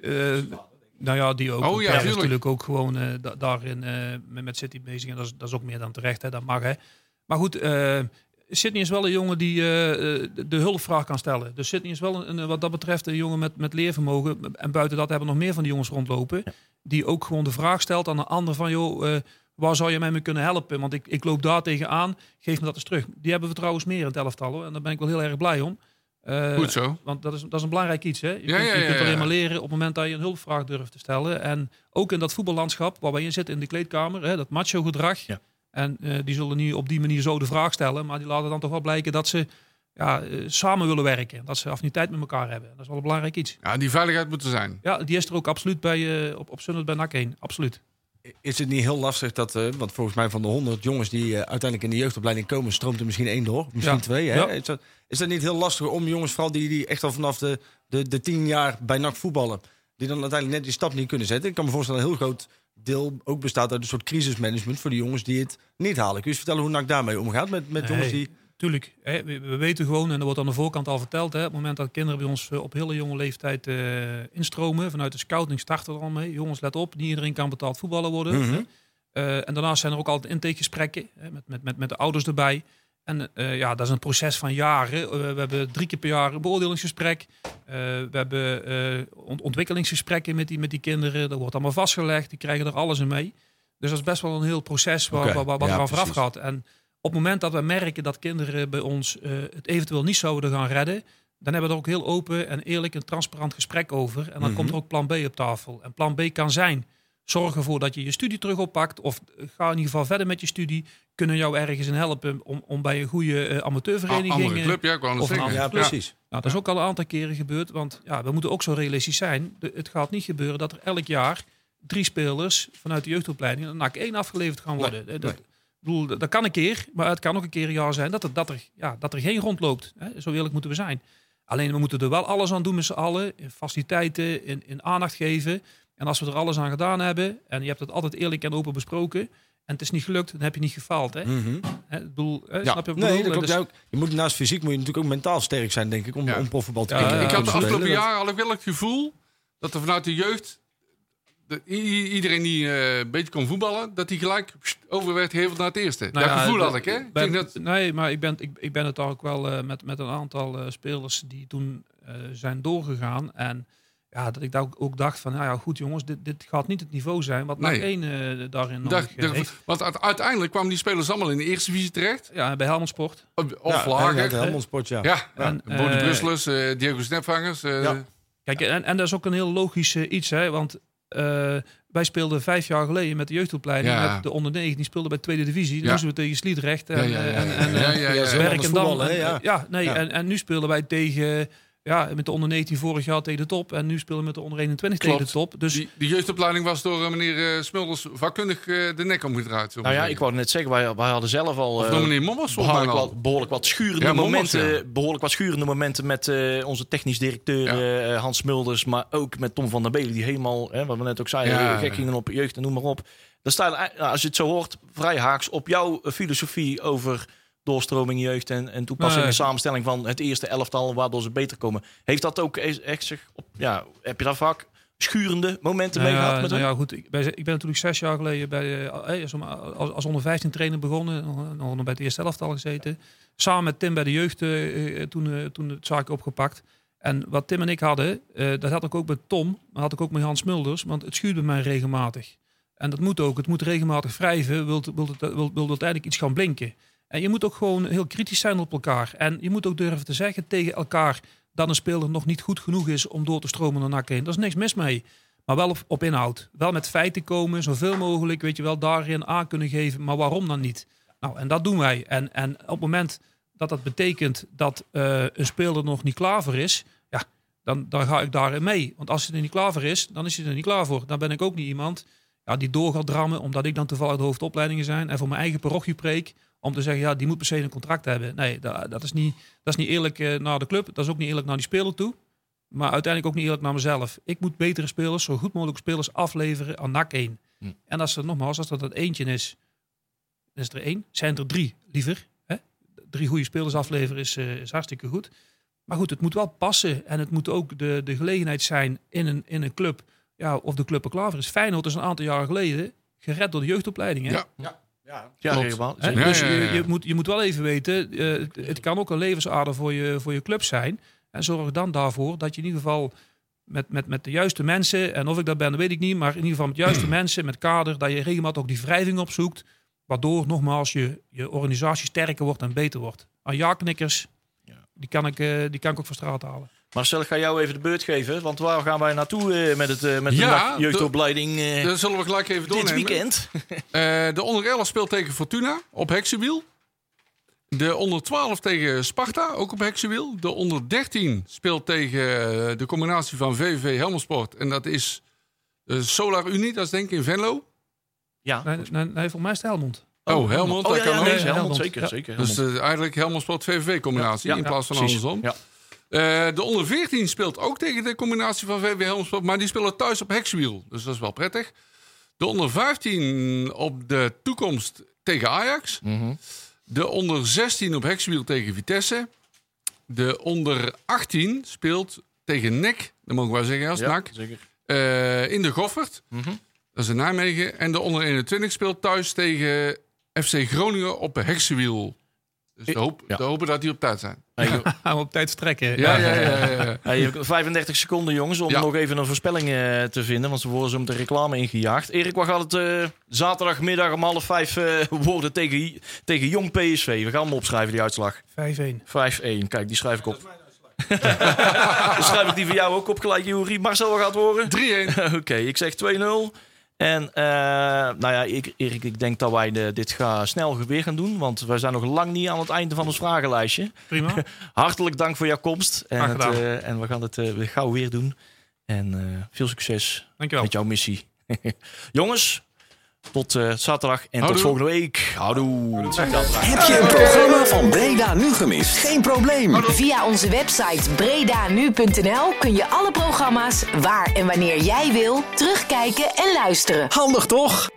eh, nou ja, die ook. Oh ja, is tuurlijk. natuurlijk ook gewoon eh, da- daarin eh, met, met City bezig. En dat is, dat is ook meer dan terecht, hè, dat mag hè. Maar goed, eh Sydney is wel een jongen die eh, eh, de, hulpvraag kan stellen. Dus Sydney is wel een, wat dat betreft een jongen met, met leervermogen. En buiten dat hebben we nog meer van die jongens rondlopen. Die ook gewoon de vraag stelt aan een ander van... joh, eh, waar zou je mij mee kunnen helpen? Want ik, ik loop daar tegenaan, geef me dat eens terug. Die hebben we trouwens meer in het elftal. Hoor. En daar ben ik wel heel erg blij om. Goed zo. want dat is, dat is een belangrijk iets. Hè? Je, Ja, kunt, ja, je ja, kunt alleen maar leren op het moment dat je een hulpvraag durft te stellen. En ook in dat voetballandschap waar wij in zitten in de kleedkamer, hè, dat macho gedrag. Ja. En eh, die zullen niet op die manier zo de vraag stellen, maar die laten dan toch wel blijken dat ze ja, eh, samen willen werken. Dat ze affiniteit met elkaar hebben. Dat is wel een belangrijk iets. Ja, die veiligheid moet er zijn. Ja, die is er ook absoluut bij, eh, op, op Sunnet bij NAC 1. Absoluut. Is het niet heel lastig dat, eh, want volgens mij van de 100 jongens die eh, uiteindelijk in de jeugdopleiding komen, stroomt er misschien één door, misschien Ja. twee. Hè? Ja. Is, dat, is dat niet heel lastig om jongens, vooral die, die echt al vanaf de, de, de tien jaar bij NAC voetballen, die dan uiteindelijk net die stap niet kunnen zetten? Ik kan me voorstellen dat een heel groot deel ook bestaat uit een soort crisismanagement voor die jongens die het niet halen. Kun je eens vertellen hoe NAC daarmee omgaat met, met jongens die... Tuurlijk, we, we weten gewoon, en dat wordt aan de voorkant al verteld, hè, op het moment dat kinderen bij ons eh, op hele jonge leeftijd eh, instromen, vanuit de scouting starten we er al mee. Jongens, let op, niet iedereen kan betaald voetballer worden. Mhm. hè. Eh, en daarnaast zijn er ook altijd intakegesprekken hè, met, met, met, met de ouders erbij. En eh, ja, dat is een proces van jaren. Eh, we hebben drie keer per jaar een beoordelingsgesprek. Eh, we hebben ont- ontwikkelingsgesprekken met die, met die kinderen. Dat wordt allemaal vastgelegd. Die krijgen er alles in mee. Dus dat is best wel een heel proces waar, Oké, waar, waar, ja, eraan vooraf gaat. En op het moment dat we merken dat kinderen bij ons het eventueel niet zouden gaan redden, dan hebben we er ook heel open en eerlijk en transparant gesprek over. En dan Mhm. komt er ook plan B op tafel. En plan B kan zijn: zorg ervoor dat je je studie terug oppakt. Of eh, ga in ieder geval verder met je studie. Kunnen jou ergens in helpen om, om bij een goede eh, amateurvereniging. andere club, ja, of een andere Ja, club. precies. Nou, dat is ook al een aantal keren gebeurd. Want ja, we moeten ook zo realistisch zijn. De- het gaat niet gebeuren dat er elk jaar drie spelers vanuit de jeugdopleiding naar NAC 1 afgeleverd gaan worden. Eh, dat, ik bedoel, dat kan een keer, maar het kan ook een keer een jaar zijn dat er, dat er, ja, dat er geen rondloopt. Hè? Zo eerlijk moeten we zijn. Alleen we moeten er wel alles aan doen met z'n allen. In faciliteiten, in, in aandacht geven. En als we er alles aan gedaan hebben, en je hebt het altijd eerlijk en open besproken, en het is niet gelukt, dan heb je niet gefaald. Hè? Hè, ik bedoel, hè, Ja. snap je wat ik Nee, bedoel? dat klopt. Dus- ook- je moet naast fysiek moet je natuurlijk ook mentaal sterk zijn, denk ik, om, Ja. om profvoetbal te Ja, kunnen ik had de afgelopen jaren al wel het gevoel dat er vanuit de jeugd de, iedereen die eh, een beetje kon voetballen, dat die gelijk pst, over werd geheveld naar het eerste. Nou dat ja, gevoel had ik, hè? Ben- dat, Nee, maar ik ben, ik, ik ben het daar ook wel eh, met, met een aantal eh, spelers die toen eh, zijn doorgegaan. En ja, dat ik daar ook, ook dacht van, nou ja, goed jongens, dit, dit gaat niet het niveau zijn wat Nee. 1 eh, daarin nodig, eh, heeft. want uite- uiteindelijk kwamen die spelers allemaal in de eerste divisie terecht. Ja, bij Helmond Sport. Of, Ja, lager. ja, de Helmond Sport, ja. Ja, En, Bodie eh, Brusselers, eh, Diego Snapvangers. eh, Ja. Kijk, en, en dat is ook een heel logisch eh, iets, hè, want eh, wij speelden vijf jaar geleden met de jeugdopleiding, Ja. met de onder 19, die speelden bij tweede divisie. Ja. moesten we tegen Sliedrecht en, Ja, ja, ja, ja, ja, eh, ja, ja. ja. eh, ja, nee, Ja. En, en nu spelen wij tegen, ja, met de onder 19 vorig jaar tegen de top. En nu spelen we met de onder 21 Klopt. tegen de top. Dus die, die jeugdopleiding was door eh, meneer eh, Smulders vakkundig eh, de nek omgedraaid. Nou ja, zeggen. ik wou net zeggen, wij, wij hadden zelf al Of eh, meneer Mommers behoorlijk, al. wat, behoorlijk wat schurende Ja, Mommers, momenten. ja. Behoorlijk wat schurende momenten met eh, onze technisch directeur eh, Hans Mulders, maar ook met Tom van der Belen, die helemaal, hè, wat we net ook zeiden, Ja. gek gingen op jeugd en noem maar op. Daar staat, als je het zo hoort, vrij haaks op jouw filosofie over doorstroming jeugd en, en toepassing Nee. en samenstelling van het eerste elftal, waardoor ze beter komen. Heeft dat ook e- echt zich op, ja, heb je daar vaak schurende momenten mee Nou gehad met nou ja, goed. Ik, ben natuurlijk zes jaar geleden bij, eh, als, als, als onder 15 trainer begonnen. Nog, nog bij het eerste elftal gezeten. Samen met Tim bij de jeugd eh, eh, toen, eh, toen het zaak opgepakt. En wat Tim en ik hadden, eh, dat had ik ook met Tom. Maar had ik ook met Hans Mulders. Want het schuurde mij regelmatig. En dat moet ook. Het moet regelmatig wrijven. Wilt, wilt, het, wilt, wilt uiteindelijk iets gaan blinken. En je moet ook gewoon heel kritisch zijn op elkaar. En je moet ook durven te zeggen tegen elkaar dat een speler nog niet goed genoeg is om door te stromen naar NAC heen. Daar is niks mis mee. Maar wel op, inhoud. Wel met feiten komen, zoveel mogelijk, weet je wel, daarin aan kunnen geven. Maar waarom dan niet? Nou, en dat doen wij. En, en op het moment dat dat betekent dat eh, een speler nog niet klaar voor is, ja, dan, dan ga ik daarin mee. Want als hij er niet klaar voor is, dan is hij er niet klaar voor. Dan ben ik ook niet iemand ja, die door gaat drammen, omdat ik dan toevallig de hoofdopleidingen zijn en voor mijn eigen parochie preek, om te zeggen, ja, die moet per se een contract hebben. Nee, dat, dat, is, niet, dat is niet eerlijk eh, naar de club. Dat is ook niet eerlijk naar die speler toe. Maar uiteindelijk ook niet eerlijk naar mezelf. Ik moet betere spelers, zo goed mogelijk spelers afleveren aan NAC 1. Hm. En als er nogmaals, als dat het eentje is, dan is er één. Zijn er drie, liever. Hè? Drie goede spelers afleveren is, eh, is hartstikke goed. Maar goed, het moet wel passen. En het moet ook de, de gelegenheid zijn in een, in een club. Ja, of de club er klaar voor is. Feyenoord is een aantal jaren geleden gered door de jeugdopleiding. Hè? Ja. Ja, Klopt. helemaal. Ja, dus ja, ja, Je, ja. je, moet, je moet wel even weten, eh, het, kan ook een levensader voor je, voor je club zijn. En zorg dan daarvoor dat je in ieder geval met, met, met de juiste mensen, en of ik dat ben, dat weet ik niet, maar in ieder geval met juiste <clears throat> mensen, met kader, dat je regelmatig ook die wrijving opzoekt. Waardoor nogmaals je, je organisatie sterker wordt en beter wordt. Aan ja-knikkers, Ja. die, kan ik, eh, die kan ik ook van straat halen. Marcel, ik ga jou even de beurt geven. Want waar gaan wij naartoe eh, met, het, eh, met de Ja, NAC jeugdopleiding eh, Dat zullen we gelijk even dit doornemen. weekend? <laughs> Eh, de onder 11 speelt tegen Fortuna op Heksenwiel. De onder 12 tegen Sparta, ook op Heksenwiel. De onder 13 speelt tegen de combinatie van VVV Helmersport. En dat is Solar Unie, dat is denk ik in Venlo. Ja. Nee, nee, nee, voor mij is het Helmond. Oh, Helmond, Oh dat ja, kan ja, ook. nee, ook. Helmond, Helmond. zeker. Ja. zeker Dus Helmond. eigenlijk Helmersport VVV combinatie Ja, ja, in plaats van precies. andersom. Ja. Eh, de onder 14 speelt ook tegen de combinatie van VV Helmsport, maar die spelen thuis op Hexwiel. Dus dat is wel prettig. De onder 15 op de toekomst tegen Ajax. Mhm. De onder 16 op Hexwiel tegen Vitesse. De onder 18 speelt tegen NEC, dat mogen wij zeggen als Ja, NAC, zeker. eh, in de Goffert. Mhm. Dat is in Nijmegen. En de onder 21 speelt thuis tegen FC Groningen op Hexwiel. Dus hoop, Ja. te hopen dat die op tijd zijn. Hey, <laughs> Gaan we op tijd strekken. Ja, ja, ja. ja, ja. hey, je hebt 35 seconden, jongens, om Ja. nog even een voorspelling eh, te vinden. Want ze worden zo met de reclame ingejaagd. Erik, waar gaat het eh, zaterdagmiddag om half vijf eh, worden tegen, tegen Jong PSV? We gaan hem opschrijven, die uitslag. 5-1. 5-1. Kijk, die schrijf ik op. Dan <laughs> schrijf ik die voor jou ook op gelijk, Jury. Marcel, wat gaat het worden? 3-1. <laughs> Oké, ik zeg 2-0. En eh, nou ja, ik, Erik, ik denk dat wij de, dit gaan snel weer gaan doen. Want wij zijn nog lang niet aan het einde van ons vragenlijstje. Prima. <laughs> Hartelijk dank voor jouw komst. En, het, eh, en we gaan het eh, gauw weer doen. En veel succes Dankjewel. met jouw missie. <laughs> Jongens, tot eh, zaterdag en tot volgende week. Houdoe. Heb je een programma van Breda nu gemist? Geen probleem. Via onze website bredanu.nl kun je alle programma's waar en wanneer jij wil terugkijken en luisteren. Handig toch?